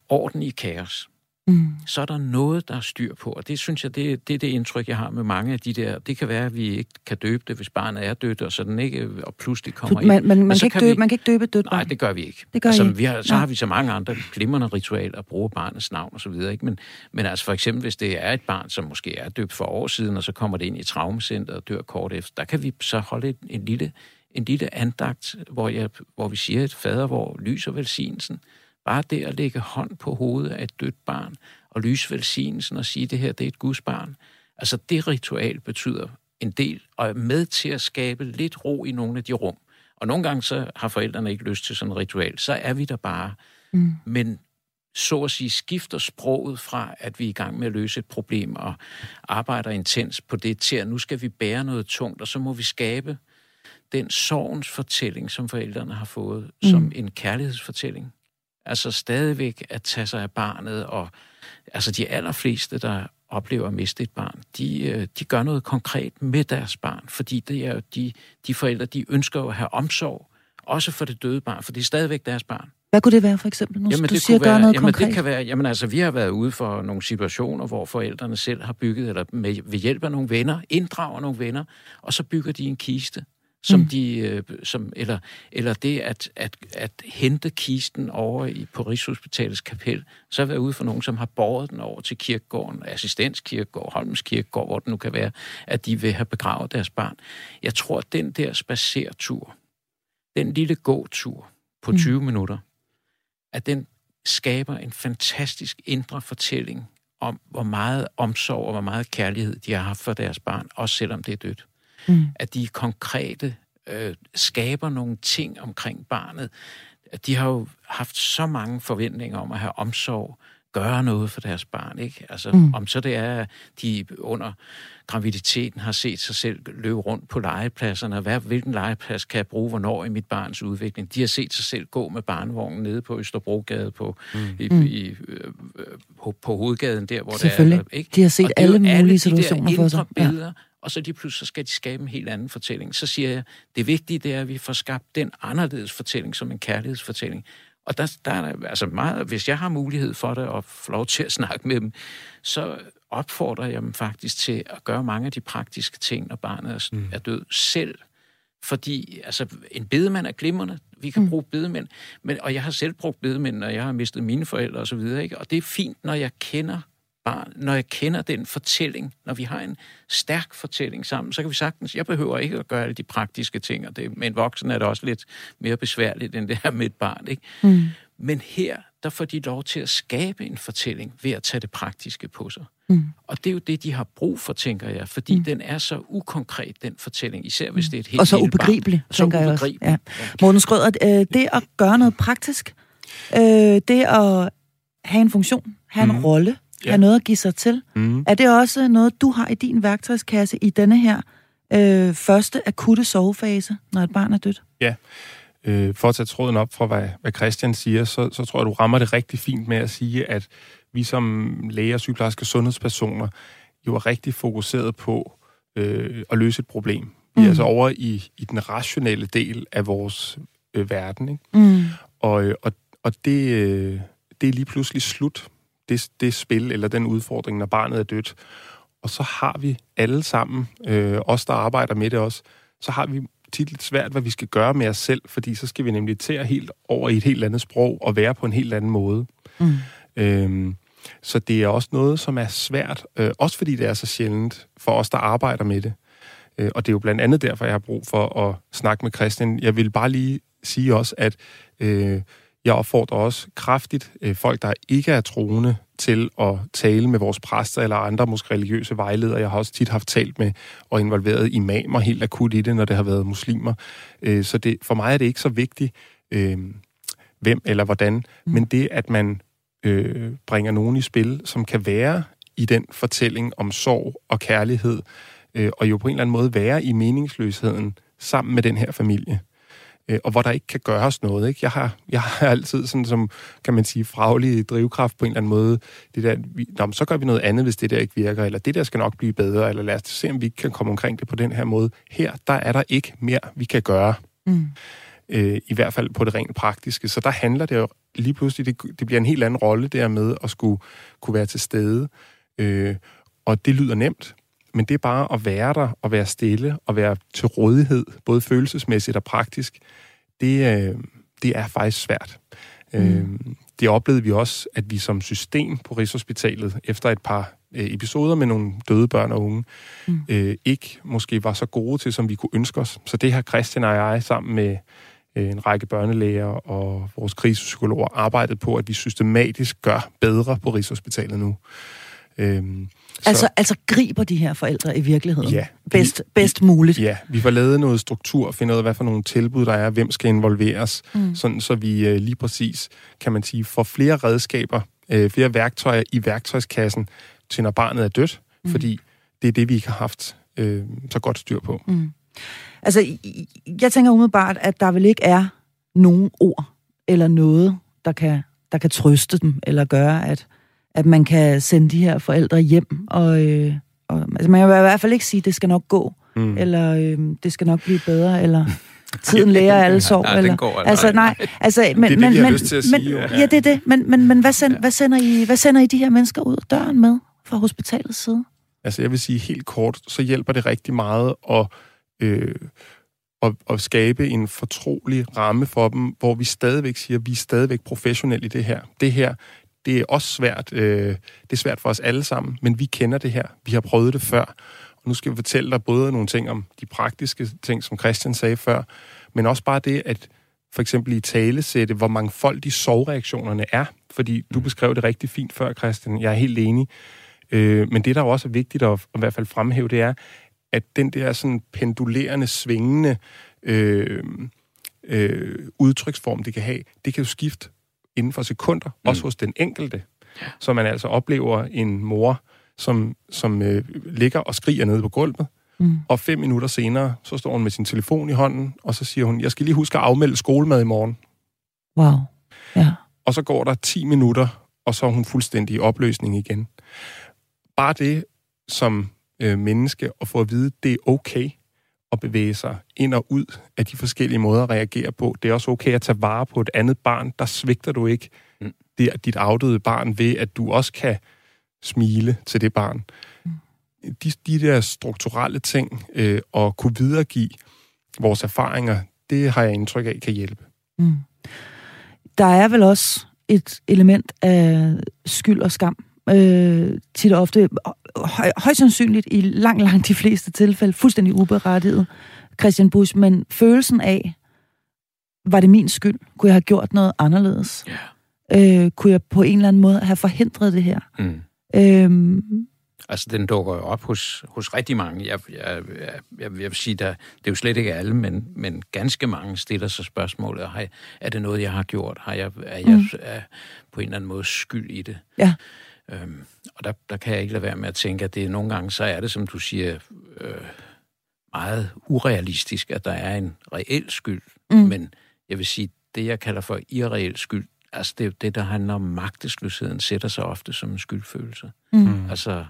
orden i kaos mm. så er der noget, der er styr på. Og det synes jeg, det, det er det indtryk, jeg har med mange af de der. Det kan være, at vi ikke kan døbe det, hvis barnet er dødt, og så den ikke og pludselig kommer man, ind. Man, man, kan, ikke døbe, vi, man kan ikke døbe et dødt barn? Nej, det gør vi ikke. Det gør altså, vi har, så har vi så mange andre glimrende ritualer at bruge barnets navn og så videre. Ikke? Men, men altså for eksempel, hvis det er et barn, som måske er døbt for år siden, og så kommer det ind i traumacenteret og dør kort efter, der kan vi så holde en, en lille en lille andagt, hvor, jeg, hvor vi siger et fader, hvor lyser velsignelsen. Bare det at lægge hånd på hovedet af et dødt barn, og lyse velsignelsen og sige, det her det er et Guds barn. Altså det ritual betyder en del, og er med til at skabe lidt ro i nogle af de rum. Og nogle gange så har forældrene ikke lyst til sådan et ritual, så er vi der bare. Mm. Men så at sige skifter sproget fra, at vi er i gang med at løse et problem og arbejder intens på det, til at nu skal vi bære noget tungt, og så må vi skabe den sorgens fortælling, som forældrene har fået, mm. som en kærlighedsfortælling. Altså stadigvæk at tage sig af barnet, og altså de allerfleste, der oplever at miste et barn, de, øh, de gør noget konkret med deres barn, fordi det er jo de, de forældre, de ønsker at have omsorg, også for det døde barn, for det er stadigvæk deres barn. Hvad kunne det være for eksempel? Nu, jamen, du det siger, være, noget jamen, konkret. det kan være, jamen altså, vi har været ude for nogle situationer, hvor forældrene selv har bygget, eller med, ved hjælp af nogle venner, inddrager nogle venner, og så bygger de en kiste, som mm. de, øh, som, eller, eller det at, at, at hente kisten over i, på Rigshospitalets kapel, så har været ude for nogen, som har båret den over til kirkegården, assistenskirkegård, Holmens kirkegård, hvor det nu kan være, at de vil have begravet deres barn. Jeg tror, at den der spacertur, den lille gåtur på mm. 20 minutter, at den skaber en fantastisk indre fortælling om, hvor meget omsorg og hvor meget kærlighed de har haft for deres barn, også selvom det er dødt. Mm. At de konkrete øh, skaber nogle ting omkring barnet. De har jo haft så mange forventninger om at have omsorg, gøre noget for deres barn, ikke? Altså, mm. om så det er, at de under graviditeten har set sig selv løbe rundt på legepladserne, hvad, hvilken legeplads kan jeg bruge, hvornår i mit barns udvikling. De har set sig selv gå med barnevognen nede på Østerbrogade på, mm. i, mm. i, øh, på, på hovedgaden der, hvor det er. Ikke? De har set alle mulige alle situationer de for sig. Billeder, ja. Og så de pludselig så skal de skabe en helt anden fortælling. Så siger jeg, det vigtige det er, at vi får skabt den anderledes fortælling som en kærlighedsfortælling. Og der, der er altså meget, hvis jeg har mulighed for det og får lov til at snakke med dem, så opfordrer jeg dem faktisk til at gøre mange af de praktiske ting, når barnet er, mm. er død selv. Fordi altså, en bedemand er glimrende. Vi kan mm. bruge bedemænd. Men, og jeg har selv brugt bedemænd, når jeg har mistet mine forældre osv. Og, og det er fint, når jeg kender barn, når jeg kender den fortælling, når vi har en stærk fortælling sammen, så kan vi sagtens, jeg behøver ikke at gøre alle de praktiske ting, og det, med en voksen er det også lidt mere besværligt, end det her med et barn. Ikke? Mm. Men her, der får de lov til at skabe en fortælling ved at tage det praktiske på sig. Mm. Og det er jo det, de har brug for, tænker jeg, fordi mm. den er så ukonkret, den fortælling, især hvis det er et helt Og så ubegribelig, barn. tænker jeg også. Ja. Morten Skrøder, øh, det at gøre noget praktisk, øh, det at have en funktion, have en mm. rolle, ja. have noget at give sig til. Mm. Er det også noget, du har i din værktøjskasse i denne her øh, første akutte sovefase, når et barn er dødt? Ja. Øh, for at tage tråden op fra, hvad, hvad Christian siger, så, så tror jeg, du rammer det rigtig fint med at sige, at vi som læger, sygeplejersker, sundhedspersoner jo er rigtig fokuseret på øh, at løse et problem. Vi er mm. altså over i, i den rationelle del af vores øh, verden. Ikke? Mm. Og, øh, og, og det, øh, det er lige pludselig slut det, det spil eller den udfordring, når barnet er dødt. Og så har vi alle sammen, øh, os der arbejder med det også, så har vi tit lidt svært, hvad vi skal gøre med os selv, fordi så skal vi nemlig til helt over i et helt andet sprog og være på en helt anden måde. Mm. Øhm, så det er også noget, som er svært, øh, også fordi det er så sjældent for os, der arbejder med det. Øh, og det er jo blandt andet derfor, jeg har brug for at snakke med Christian. Jeg vil bare lige sige også, at øh, jeg opfordrer også kraftigt øh, folk, der ikke er troende, til at tale med vores præster eller andre måske religiøse vejledere. Jeg har også tit haft talt med og involveret imamer helt akut i det, når det har været muslimer. Øh, så det, for mig er det ikke så vigtigt, øh, hvem eller hvordan, mm. men det, at man øh, bringer nogen i spil, som kan være i den fortælling om sorg og kærlighed, øh, og jo på en eller anden måde være i meningsløsheden sammen med den her familie øh, og hvor der ikke kan gøres noget. Ikke? Jeg, har, jeg har altid sådan som, kan man sige, fraglig drivkraft på en eller anden måde. Det der, vi, nå, så gør vi noget andet, hvis det der ikke virker, eller det der skal nok blive bedre, eller lad os se, om vi kan komme omkring det på den her måde. Her, der er der ikke mere, vi kan gøre. Mm. Øh, I hvert fald på det rent praktiske. Så der handler det jo lige pludselig, det, det bliver en helt anden rolle der med at skulle kunne være til stede. Øh, og det lyder nemt, men det er bare at være der, og være stille, og være til rådighed, både følelsesmæssigt og praktisk, det, øh, det er faktisk svært. Mm. Øh, det oplevede vi også, at vi som system på Rigshospitalet, efter et par øh, episoder med nogle døde børn og unge, mm. øh, ikke måske var så gode til, som vi kunne ønske os. Så det har Christian og jeg sammen med øh, en række børnelæger og vores krisepsykologer arbejdet på, at vi systematisk gør bedre på Rigshospitalet nu. Øhm, altså, altså griber de her forældre i virkeligheden ja, bedst, vi, bedst muligt? Ja, vi får lavet noget struktur, finder ud af, hvad for nogle tilbud der er, hvem skal involveres, mm. sådan så vi øh, lige præcis, kan man sige, får flere redskaber, øh, flere værktøjer i værktøjskassen til når barnet er dødt, mm. fordi det er det, vi ikke har haft øh, så godt styr på. Mm. Altså, jeg tænker umiddelbart, at der vel ikke er nogen ord eller noget, der kan der kan trøste dem, eller gøre, at, at man kan sende de her forældre hjem. Og, øh, og, altså man vil i hvert fald ikke sige, at det skal nok gå, mm. eller øh, det skal nok blive bedre, eller tiden lærer alle sår. Nej, eller, går altså, nej, altså, men, det er det, men, har men, lyst til at men, sige, jo. Ja, det er det. Men, men, men hvad, send, hvad, sender I, hvad sender I de her mennesker ud døren med fra hospitalets side? Altså jeg vil sige helt kort, så hjælper det rigtig meget at, øh, at, at skabe en fortrolig ramme for dem, hvor vi stadigvæk siger, at vi er stadigvæk professionelle i det her. Det her, det er også svært, øh, det er svært for os alle sammen, men vi kender det her. Vi har prøvet det før. Og nu skal vi fortælle dig både nogle ting om de praktiske ting, som Christian sagde før, men også bare det, at for eksempel i talesætte, hvor mangfoldige sovreaktionerne er. Fordi du beskrev det rigtig fint før, Christian. Jeg er helt enig. Øh, men det, der også er vigtigt at, at i hvert fald fremhæve, det er, at den der sådan pendulerende, svingende øh, øh, udtryksform, det kan have, det kan jo skifte inden for sekunder, mm. også hos den enkelte. Så man altså oplever en mor, som, som øh, ligger og skriger nede på gulvet, mm. og fem minutter senere, så står hun med sin telefon i hånden, og så siger hun, jeg skal lige huske at afmelde skolemad i morgen. Wow. Ja. Og så går der 10 minutter, og så er hun fuldstændig i opløsning igen. Bare det som øh, menneske at få at vide, det er okay at bevæge sig ind og ud af de forskellige måder at reagere på. Det er også okay at tage vare på et andet barn. Der svigter du ikke Mm. det, dit afdøde barn ved, at du også kan smile til det barn. De, de der strukturelle ting øh, og kunne videregive vores erfaringer, det har jeg indtryk af kan hjælpe. Mm. Der er vel også et element af skyld og skam. Øh, tit og ofte, høj, højst sandsynligt i langt, langt de fleste tilfælde, fuldstændig uberettiget, Christian Busch, men følelsen af, var det min skyld? Kunne jeg have gjort noget anderledes? Ja. Øh, kunne jeg på en eller anden måde have forhindret det her? Mm. Øhm, Altså, den dukker jo op hos, hos rigtig mange. Jeg, jeg, jeg, jeg vil sige, der, det er jo slet ikke alle, men, men ganske mange stiller sig spørgsmålet, har jeg, er det noget, jeg har gjort? Har jeg, er jeg Mm. er på en eller anden måde skyld i det? ja. Øhm, og der, der kan jeg ikke lade være med at tænke, at det nogle gange, så er det, som du siger, øh, meget urealistisk, at der er en reel skyld. Mm. Men jeg vil sige, det jeg kalder for irreel skyld, altså det er det, der handler om magtesløsheden, sætter sig ofte som en skyldfølelse. Mm. Altså,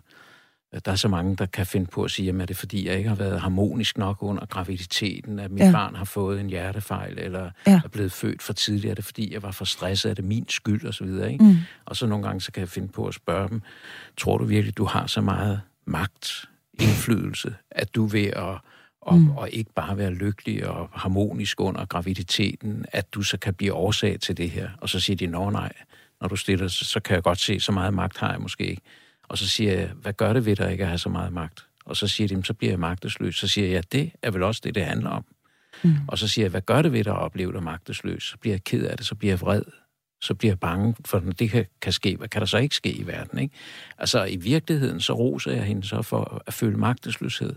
der er så mange, der kan finde på at sige, er det fordi, jeg ikke har været harmonisk nok under graviditeten, at mit Ja. barn har fået en hjertefejl, eller Ja. er blevet født for tidligt, er det fordi, jeg var for stresset, er det min skyld, og så videre, ikke? Mm. Og så nogle gange, så kan jeg finde på at spørge dem, tror du virkelig, du har så meget magt, indflydelse, at du ved at og, mm. og ikke bare være lykkelig og harmonisk under graviditeten, at du så kan blive årsag til det her. Og så siger de, nå nej, når du stiller, så, så kan jeg godt se, så meget magt har jeg måske ikke. Og så siger jeg, hvad gør det ved dig ikke at have så meget magt? Og så siger de, "Men så bliver jeg magtesløs. Så siger jeg, det er vel også det, det handler om. Mm. Og så siger jeg, hvad gør det ved dig at opleve dig magtesløs? Så bliver jeg ked af det, så bliver jeg vred, så bliver jeg bange, for når det kan, kan ske. Hvad kan der så ikke ske i verden? Ikke? Altså i virkeligheden, så roser jeg hende så for at føle magtesløshed.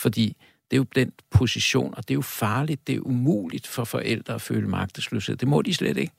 Fordi det er jo den position, og det er jo farligt, det er umuligt for forældre at føle magtesløshed. Det må de slet ikke.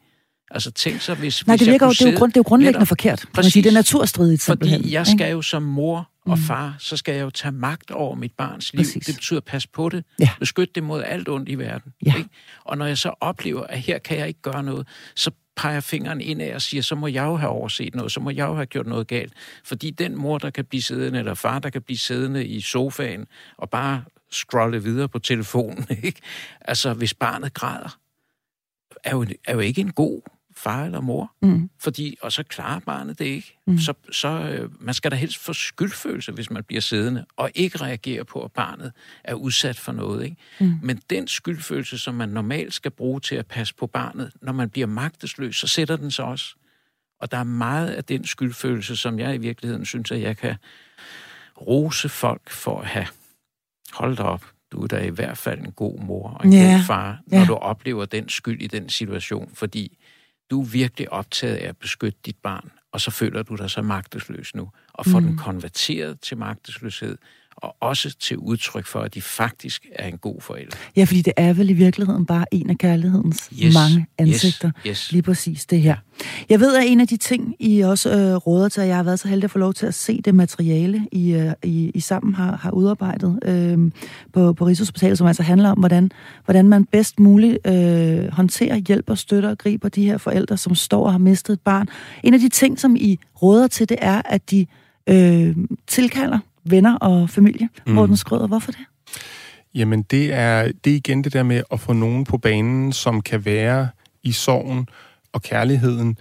Altså tænk så, hvis, Nej, hvis det, jeg virker, jo- kunne det, er jo grund, det er jo grundlæggende Netop. forkert. Præcis. sige. Det er naturstridigt simpelthen. Fordi jeg skal jo som mor og Mm. far, så skal jeg jo tage magt over mit barns liv. Præcis. Det betyder at passe på det, Ja. beskytte det mod alt ondt i verden. Ja. Ikke? Og når jeg så oplever, at her kan jeg ikke gøre noget, så peger fingeren ind af og siger, så må jeg jo have overset noget, så må jeg jo have gjort noget galt. Fordi den mor, der kan blive siddende, eller far, der kan blive siddende i sofaen og bare scrolle videre på telefonen, ikke? altså hvis barnet græder, er jo, er jo ikke en god far eller mor. Mm. Fordi, og så klarer barnet det ikke. Mm. Så, så øh, man skal da helst få skyldfølelse, hvis man bliver siddende, og ikke reagere på, at barnet er udsat for noget. Ikke? Mm. Men den skyldfølelse, som man normalt skal bruge til at passe på barnet, når man bliver magtesløs, så sætter den sig også. Og der er meget af den skyldfølelse, som jeg i virkeligheden synes, at jeg kan rose folk for at have. Hold da op, du er da i hvert fald en god mor og en Ja, god far, når ja. du oplever den skyld i den situation, fordi du er virkelig optaget af at beskytte dit barn, og så føler du dig så magtesløs nu, og får Mm. den konverteret til magtesløshed, og også til udtryk for, at de faktisk er en god forælder. Ja, fordi det er vel i virkeligheden bare en af kærlighedens yes, mange ansigter. Yes, yes. Lige præcis det her. Jeg ved, at en af de ting, I også øh, råder til, at jeg har været så heldig at få lov til at se det materiale, I, øh, I, I sammen har, har udarbejdet øh, på, på Rigshospitalet, som altså handler om, hvordan, hvordan man bedst muligt øh, håndterer, hjælper, støtter og griber de her forældre, som står og har mistet et barn. En af de ting, som I råder til, det er, at de øh, tilkalder venner og familie. Mm. Morten Skrøder, hvorfor det? Jamen, det er, det er igen det der med at få nogen på banen, som kan være i sorgen og kærligheden,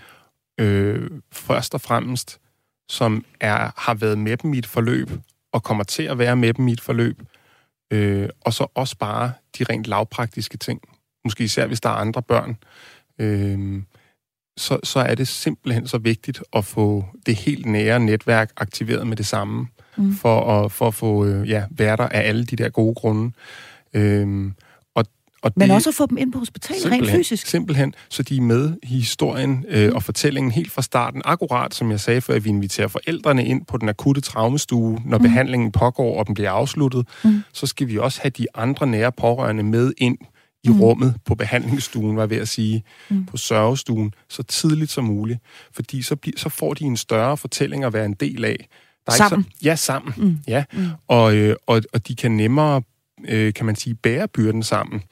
øh, først og fremmest, som er, har været med dem i et forløb, og kommer til at være med dem i et forløb, øh, og så også bare de rent lavpraktiske ting. Måske især, hvis der er andre børn. Øh, så, så er det simpelthen så vigtigt at få det helt nære netværk aktiveret med det samme, mm. for, at, for at få øh, ja, værter af alle de der gode grunde. Øhm, og, og Men det, også at få dem ind på hospitalet rent fysisk? Simpelthen, så de er med i historien øh, mm. og fortællingen helt fra starten. Akkurat som jeg sagde før, at vi inviterer forældrene ind på den akutte traumestue, når mm. behandlingen pågår og den bliver afsluttet, mm. så skal vi også have de andre nære pårørende med ind i mm. rummet på behandlingsstuen, var jeg ved at sige, mm. på sørgestuen, så tidligt som muligt. Fordi så, bliver, så får de en større fortælling at være en del af. Der er sammen? Ikke så, ja, sammen. Mm. Ja. Mm. Og, øh, og, og de kan nemmere, øh, kan man sige, bære byrden sammen.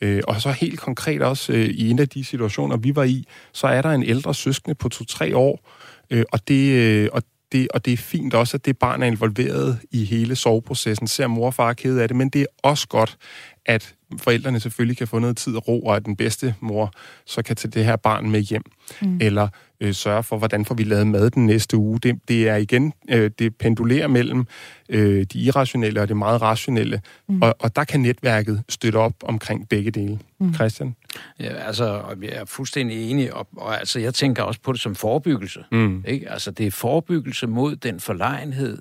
Øh, og så helt konkret også øh, i en af de situationer, vi var i, så er der en ældre søskende på to-tre år, øh, og, det, øh, og, det, og det er fint også, at det barn er involveret i hele soveprocessen, ser mor og far ked af det, men det er også godt, at forældrene selvfølgelig kan få noget tid og ro, og at den bedste mor så kan tage det her barn med hjem. Mm. Eller øh, sørge for, hvordan får vi lavet mad den næste uge. Det, det er igen, øh, det pendulerer mellem øh, de irrationelle og det meget rationelle, mm. og, og der kan netværket støtte op omkring begge dele. Mm. Christian? Ja, altså, jeg er fuldstændig enig, og, og altså, jeg tænker også på det som forebyggelse. Mm. Ikke? Altså, det er forebyggelse mod den forlegenhed,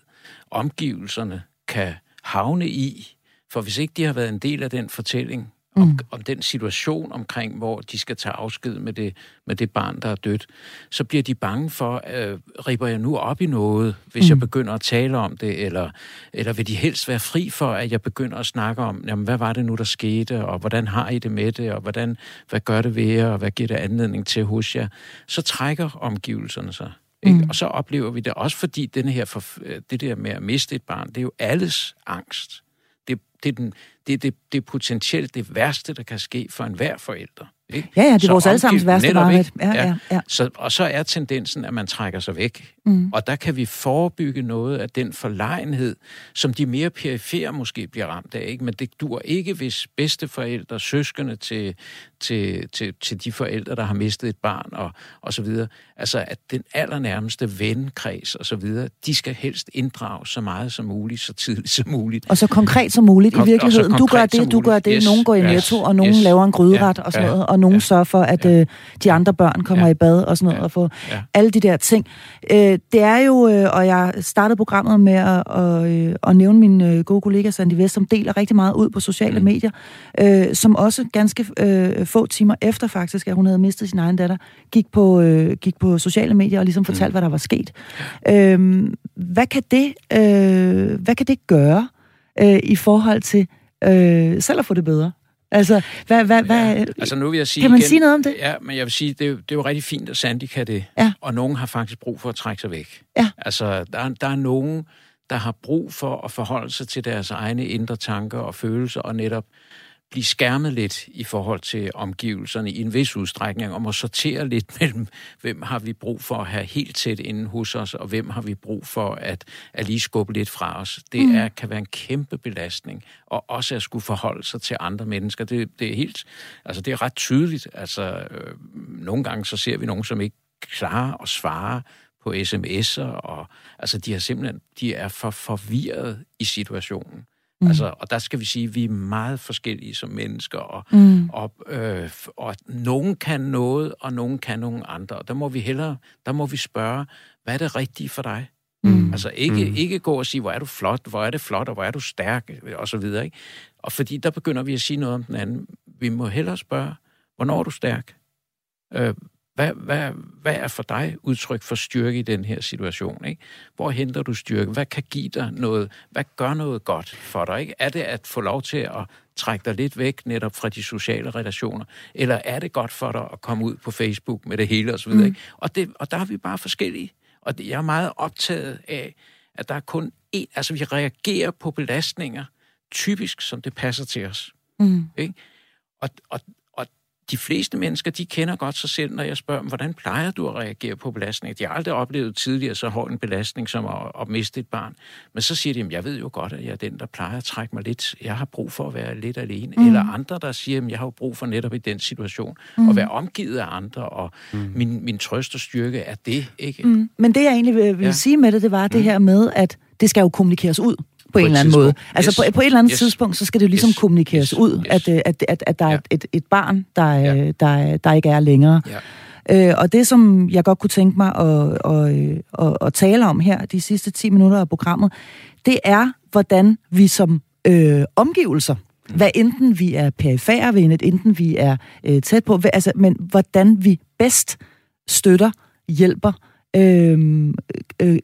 omgivelserne kan havne i, for hvis ikke de har været en del af den fortælling, om, mm. om den situation omkring, hvor de skal tage afsked med det, med det barn, der er dødt, så bliver de bange for, øh, ripper jeg nu op i noget, hvis mm. jeg begynder at tale om det, eller, eller vil de helst være fri for, at jeg begynder at snakke om, jamen, hvad var det nu, der skete, og hvordan har I det med det, og hvordan, hvad gør det ved jer, og hvad giver det anledning til hos jer, så trækker omgivelserne sig. Ikke? Mm. Og så oplever vi det også, fordi denne her for, det der med at miste et barn, det er jo alles angst det er, den, det, er det, det potentielt det værste, der kan ske for enhver forælder. Ikke? Ja, ja, det er vores allesammens værste mareridt. Ja, ja, ja. Så, og så er tendensen, at man trækker sig væk. Mm. Og der kan vi forebygge noget af den forlegenhed, som de mere perifere måske bliver ramt af. Ikke? Men det dur ikke, hvis bedsteforældre, søskende til, til, til, til de forældre, der har mistet et barn og, og så videre. Altså, at den allernærmeste venkreds og så videre, de skal helst inddrage så meget som muligt, så tidligt som muligt. Og så konkret som muligt i virkeligheden. Du gør det, du gør det. Yes, nogen går i netto, yes, og nogen yes, laver en gryderet ja, og sådan noget. Og nogen ja, sørger for, at ja, øh, de andre børn kommer ja, i bad og sådan noget. Ja, og få ja. alle de der ting. Øh, det er jo, øh, og jeg startede programmet med at, at, øh, at nævne min øh, gode kollega Sandy Vest, som deler rigtig meget ud på sociale mm. medier, øh, som også ganske øh, få timer efter faktisk, at hun havde mistet sin egen datter, gik på, øh, gik på sociale medier og ligesom fortalte, mm. hvad der var sket. Øh, hvad, kan det, øh, hvad kan det gøre øh, i forhold til øh, selv at få det bedre? Altså, hvad, hvad, hvad, ja, altså nu vil jeg sige kan man igen, sige noget om det? Ja, men jeg vil sige, det er, det er jo rigtig fint, at Sandy kan det. Ja. Og nogen har faktisk brug for at trække sig væk. Ja. Altså, der, der er nogen, der har brug for at forholde sig til deres egne indre tanker og følelser, og netop blive skærmet lidt i forhold til omgivelserne i en vis udstrækning, om at sortere lidt mellem, hvem har vi brug for at have helt tæt inden hos os, og hvem har vi brug for at, at lige skubbe lidt fra os. Det mm. er, kan være en kæmpe belastning, og også at skulle forholde sig til andre mennesker. Det, det er helt, altså det er ret tydeligt. Altså, øh, nogle gange så ser vi nogen, som ikke klarer at svare på sms'er, og altså de er simpelthen, de er for forvirret i situationen. Mm. Altså, og der skal vi sige, at vi er meget forskellige som mennesker, og, mm. og, øh, og nogen kan noget, og nogen kan nogle andre. Og der må vi hellere, der må vi spørge, hvad er det rigtige for dig? Mm. Altså ikke, mm. ikke gå og sige, hvor er du flot, hvor er det flot, og hvor er du stærk, og så videre. Ikke? Og fordi der begynder vi at sige noget om den anden. Vi må hellere spørge, hvornår er du stærk? Øh, Hvad, hvad, hvad er for dig udtryk for styrke i den her situation? Ikke? Hvor henter du styrke? Hvad kan give dig noget? Hvad gør noget godt for dig? Ikke? Er det at få lov til at trække dig lidt væk netop fra de sociale relationer? Eller er det godt for dig at komme ud på Facebook med det hele osv.? Mm. Ikke? Og, det, og der er vi bare forskellige. Og det, jeg er meget optaget af, at der er kun én... Altså, vi reagerer på belastninger, typisk som det passer til os. Mm. Ikke? Og, og, de fleste mennesker, de kender godt sig selv, når jeg spørger dem, hvordan plejer du at reagere på belastning? De har aldrig oplevet tidligere så hård en belastning som at, at miste et barn. Men så siger de, jeg ved jo godt, at jeg er den, der plejer at trække mig lidt. Jeg har brug for at være lidt alene. Mm. Eller andre, der siger, at jeg har jo brug for netop i den situation mm. at være omgivet af andre, og mm. min, min trøst og styrke er det, ikke? Mm. Men det, jeg egentlig vil, vil ja. sige med det, det var mm. det her med, at det skal jo kommunikeres ud på, på en eller anden måde. Altså yes. på, på et eller andet yes. tidspunkt, så skal det jo ligesom yes. kommunikeres yes. ud, yes. At, øh, at, at, at der ja. er et, et barn, der, ja. der, der, der ikke er længere. Ja. Øh, og det, som jeg godt kunne tænke mig at, at, at, at tale om her de sidste 10 minutter af programmet, det er, hvordan vi som øh, omgivelser, mm. hvad enten vi er perifære ved enten vi er øh, tæt på, altså, men hvordan vi bedst støtter, hjælper, øh, øh,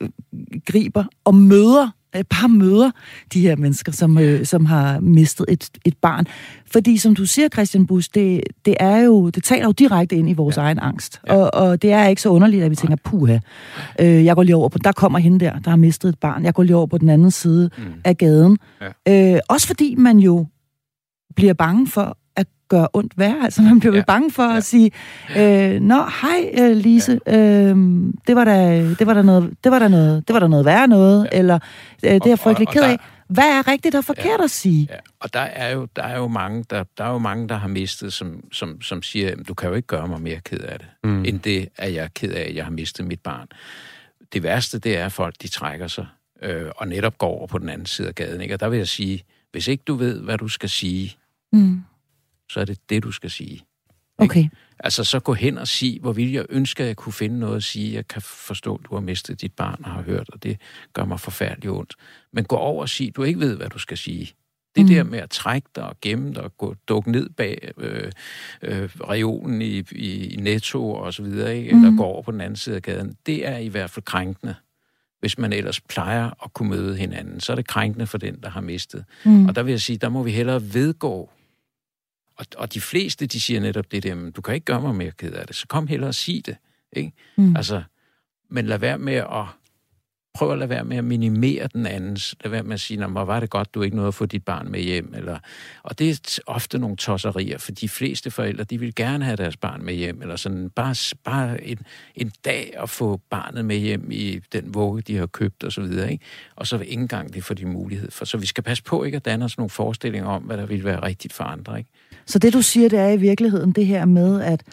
griber og møder bare møder de her mennesker, som, øh, som har mistet et, et barn. Fordi som du siger, Christian Bus, det, det er jo, det taler jo direkte ind i vores ja. egen angst. Ja. Og, og det er ikke så underligt, at vi tænker, puha, øh, jeg går lige over på, der kommer hende der, der har mistet et barn. Jeg går lige over på den anden side mm. af gaden. Ja. Øh, også fordi man jo bliver bange for gøre ondt værre. Altså, man bliver ja. bange for ja. at sige, øh, Nå, hej øh, Lise, ja. øh, det, var da, det, var da noget, det, var da noget, det var da noget værre noget, ja. eller øh, det er jeg frygtelig ked af. Hvad er rigtigt og forkert ja. at sige? Ja. Og der er jo, der er jo mange, der, der er jo mange, der har mistet, som, som, som siger, du kan jo ikke gøre mig mere ked af det, mm. end det, at jeg er ked af, at jeg har mistet mit barn. Det værste, det er, at folk de trækker sig øh, og netop går over på den anden side af gaden. Ikke? Og der vil jeg sige, hvis ikke du ved, hvad du skal sige, mm så er det det, du skal sige. Okay. Ikke? Altså, så gå hen og sig, hvor vil jeg ønske, at jeg kunne finde noget at sige. Jeg kan forstå, at du har mistet dit barn og har hørt, og det gør mig forfærdeligt ondt. Men gå over og sig, du ikke ved, hvad du skal sige. Det mm. der med at trække dig og gemme dig og gå, dukke ned bag øh, øh, regionen i, i, i Netto og så videre, ikke? eller mm. gå over på den anden side af gaden, det er i hvert fald krænkende. Hvis man ellers plejer at kunne møde hinanden, så er det krænkende for den, der har mistet. Mm. Og der vil jeg sige, der må vi hellere vedgå og, og de fleste, de siger netop det der, du kan ikke gøre mig mere ked af det, så kom hellere og sig det. Ikke? Mm. Altså, men lad være med at prøv at lade være med at minimere den andens. Lad være med at sige, hvor var det godt, du ikke nåede at få dit barn med hjem. Eller, og det er ofte nogle tosserier, for de fleste forældre, de vil gerne have deres barn med hjem. Eller sådan bare, bare en, en dag at få barnet med hjem i den vugge, de har købt og så videre. Ikke? Og så ikke engang det får de mulighed for. Så vi skal passe på ikke at danne os nogle forestillinger om, hvad der vil være rigtigt for andre. Ikke? Så det, du siger, det er i virkeligheden det her med, at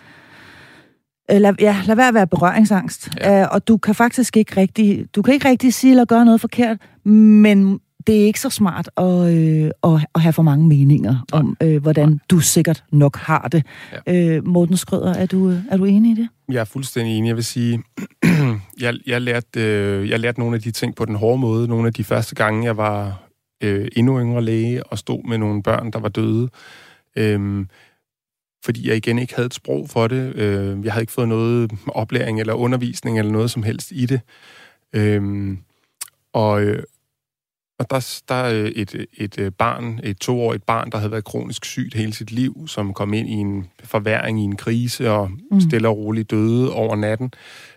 øh, lad, ja, lad være at være berøringsangst. Ja. Uh, og du kan faktisk ikke rigtig, du kan ikke rigtig sige eller gøre noget forkert, men det er ikke så smart at, øh, at, at have for mange meninger om, øh, hvordan Nej. du sikkert nok har det. Ja. Øh, Morten Skrøder, er du, er du enig i det? Jeg er fuldstændig enig. Jeg vil sige, jeg, jeg, lærte, øh, jeg lærte nogle af de ting på den hårde måde. Nogle af de første gange, jeg var øh, endnu yngre læge og stod med nogle børn, der var døde. Øhm, fordi jeg igen ikke havde et sprog for det. Øh, jeg havde ikke fået noget oplæring eller undervisning eller noget som helst i det. Øhm, og, øh, og der, der er et, et øh, barn, et toårigt barn, der havde været kronisk sygt hele sit liv, som kom ind i en forværing, i en krise, og mm. stille og roligt døde over natten,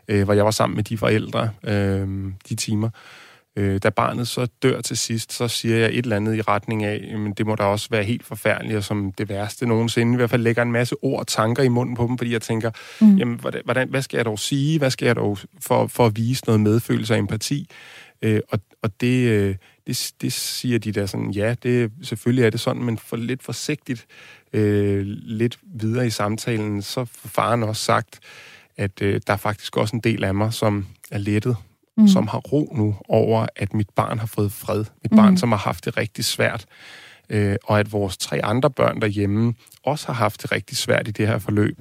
øh, hvor jeg var sammen med de forældre øh, de timer. Øh, da barnet så dør til sidst, så siger jeg et eller andet i retning af, men det må da også være helt forfærdeligt, og som det værste nogensinde. I hvert fald lægger en masse ord og tanker i munden på dem, fordi jeg tænker, mm. jamen, hvordan, hvad skal jeg dog sige? Hvad skal jeg dog for, for at vise noget medfølelse og empati? Øh, og og det, øh, det, det siger de der sådan, ja, det, selvfølgelig er det sådan, men for lidt forsigtigt, øh, lidt videre i samtalen, så får faren også sagt, at øh, der er faktisk også en del af mig, som er lettet mm. som har ro nu over, at mit barn har fået fred. Mit mm. barn, som har haft det rigtig svært. Øh, og at vores tre andre børn derhjemme også har haft det rigtig svært i det her forløb.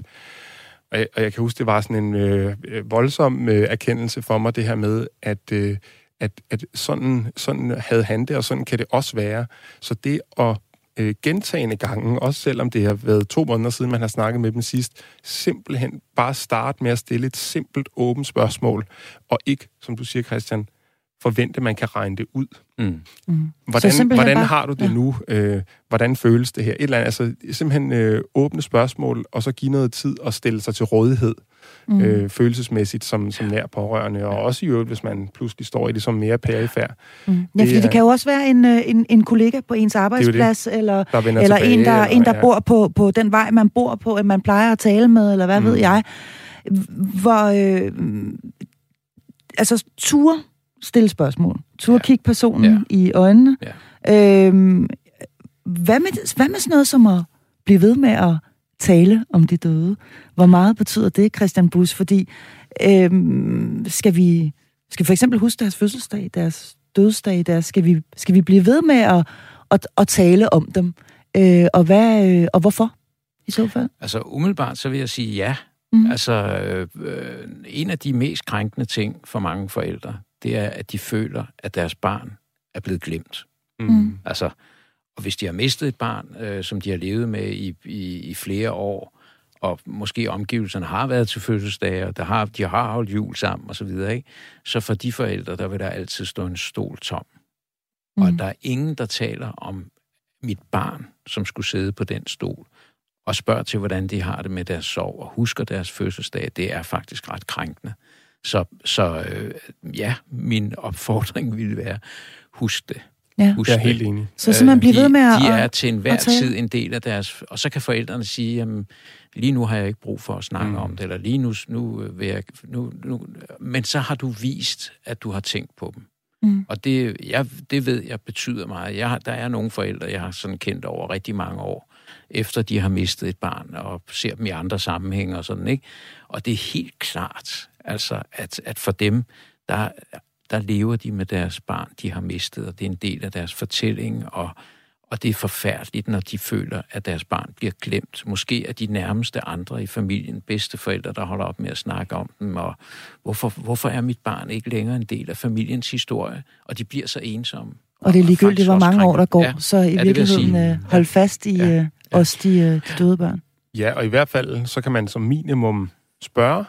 Og jeg, og jeg kan huske, det var sådan en øh, voldsom øh, erkendelse for mig, det her med, at, øh, at, at sådan, sådan havde han det, og sådan kan det også være. Så det at øh, gentagende gange, også selvom det har været to måneder siden, man har snakket med dem sidst, simpelthen bare starte med at stille et simpelt, åbent spørgsmål, og ikke, som du siger, Christian, forvente, man kan regne det ud. Mm. Mm. Hvordan, hvordan bare, har du det ja. nu? Øh, hvordan føles det her? Et eller andet, altså simpelthen øh, åbne spørgsmål, og så give noget tid og stille sig til rådighed mm. øh, følelsesmæssigt som, som nær pårørende, og også i øvrigt, hvis man pludselig står i det som mere perifær. Mm. Ja, fordi det, det kan jo også være en, øh, en, en kollega på ens arbejdsplads, det det. eller, eller tilbage, en, der, eller, en, der ja. bor på, på den vej, man bor på, at man plejer at tale med, eller hvad mm. ved jeg. Hvor, øh, altså, tur stille spørgsmål. Tur ja. kigge personen ja. i øjnene. Ja. Øhm, hvad, med, hvad med sådan noget som at blive ved med at tale om de døde? Hvor meget betyder det, Christian Bus? Fordi øhm, skal vi skal vi for eksempel huske deres fødselsdag, deres dødsdag, deres, skal, vi, skal vi blive ved med at, at, at tale om dem? Øh, og, hvad, øh, og hvorfor i så fald? Altså umiddelbart så vil jeg sige ja. Mm. Altså øh, en af de mest krænkende ting for mange forældre, det er, at de føler, at deres barn er blevet glemt. Mm. Altså, og hvis de har mistet et barn, øh, som de har levet med i, i, i flere år, og måske omgivelserne har været til fødselsdage, og der har, de har holdt jul sammen osv., så, ikke? så for de forældre, der vil der altid stå en stol tom. Mm. Og der er ingen, der taler om mit barn, som skulle sidde på den stol, og spørger til, hvordan de har det med deres sorg, og husker deres fødselsdag. Det er faktisk ret krænkende. Så, så øh, ja, min opfordring ville være, husk det. Ja. Husk jeg er helt enig. Så simpelthen blive ved med at... De er til enhver tid en del af deres... Og så kan forældrene sige, jamen, lige nu har jeg ikke brug for at snakke mm. om det, eller lige nu, nu vil jeg... Nu, nu, men så har du vist, at du har tænkt på dem. Mm. Og det, jeg, det ved jeg betyder meget. Jeg, der er nogle forældre, jeg har sådan kendt over rigtig mange år, efter de har mistet et barn, og ser dem i andre sammenhænge og sådan, ikke? Og det er helt klart, Altså, at, at for dem, der, der lever de med deres barn, de har mistet, og det er en del af deres fortælling, og, og det er forfærdeligt, når de føler, at deres barn bliver glemt. Måske er de nærmeste andre i familien, bedsteforældre, der holder op med at snakke om dem, og hvorfor, hvorfor er mit barn ikke længere en del af familiens historie? Og de bliver så ensomme. Og det er ligegyldigt, hvor mange år der går, ja, så i ja, virkeligheden øh, hold fast i ja, ja. Øh, også de, øh, de døde børn. Ja, og i hvert fald, så kan man som minimum spørge,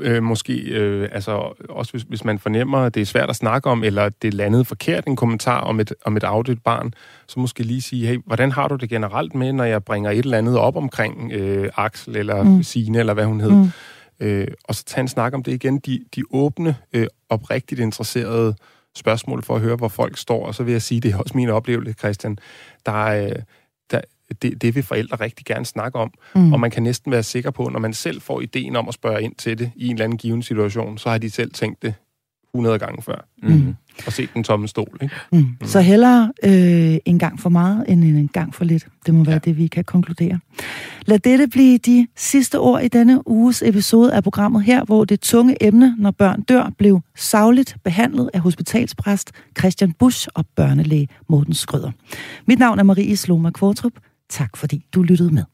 øh, måske, øh, altså også hvis, hvis man fornemmer, at det er svært at snakke om, eller det landet forkert en kommentar om et, om et afdødt barn, så måske lige sige, hey, hvordan har du det generelt med, når jeg bringer et eller andet op omkring øh, Axel, eller mm. Signe, eller hvad hun hed, mm. øh, og så tage en snak om det igen. De, de åbne, øh, oprigtigt interesserede spørgsmål for at høre, hvor folk står, og så vil jeg sige, det er også min oplevelse, Christian, der er... Øh, det, det vil forældre rigtig gerne snakke om. Mm. Og man kan næsten være sikker på, når man selv får ideen om at spørge ind til det i en eller anden given situation, så har de selv tænkt det 100 gange før. Mm. Og set den tomme stol. Ikke? Mm. Mm. Så hellere øh, en gang for meget, end en gang for lidt. Det må være ja. det, vi kan konkludere. Lad dette blive de sidste ord i denne uges episode af programmet her, hvor det tunge emne, når børn dør, blev savligt behandlet af hospitalspræst Christian Busch og børnelæge Morten Skrøder. Mit navn er Marie Sloma Kvartrup. Tak fordi du lyttede med.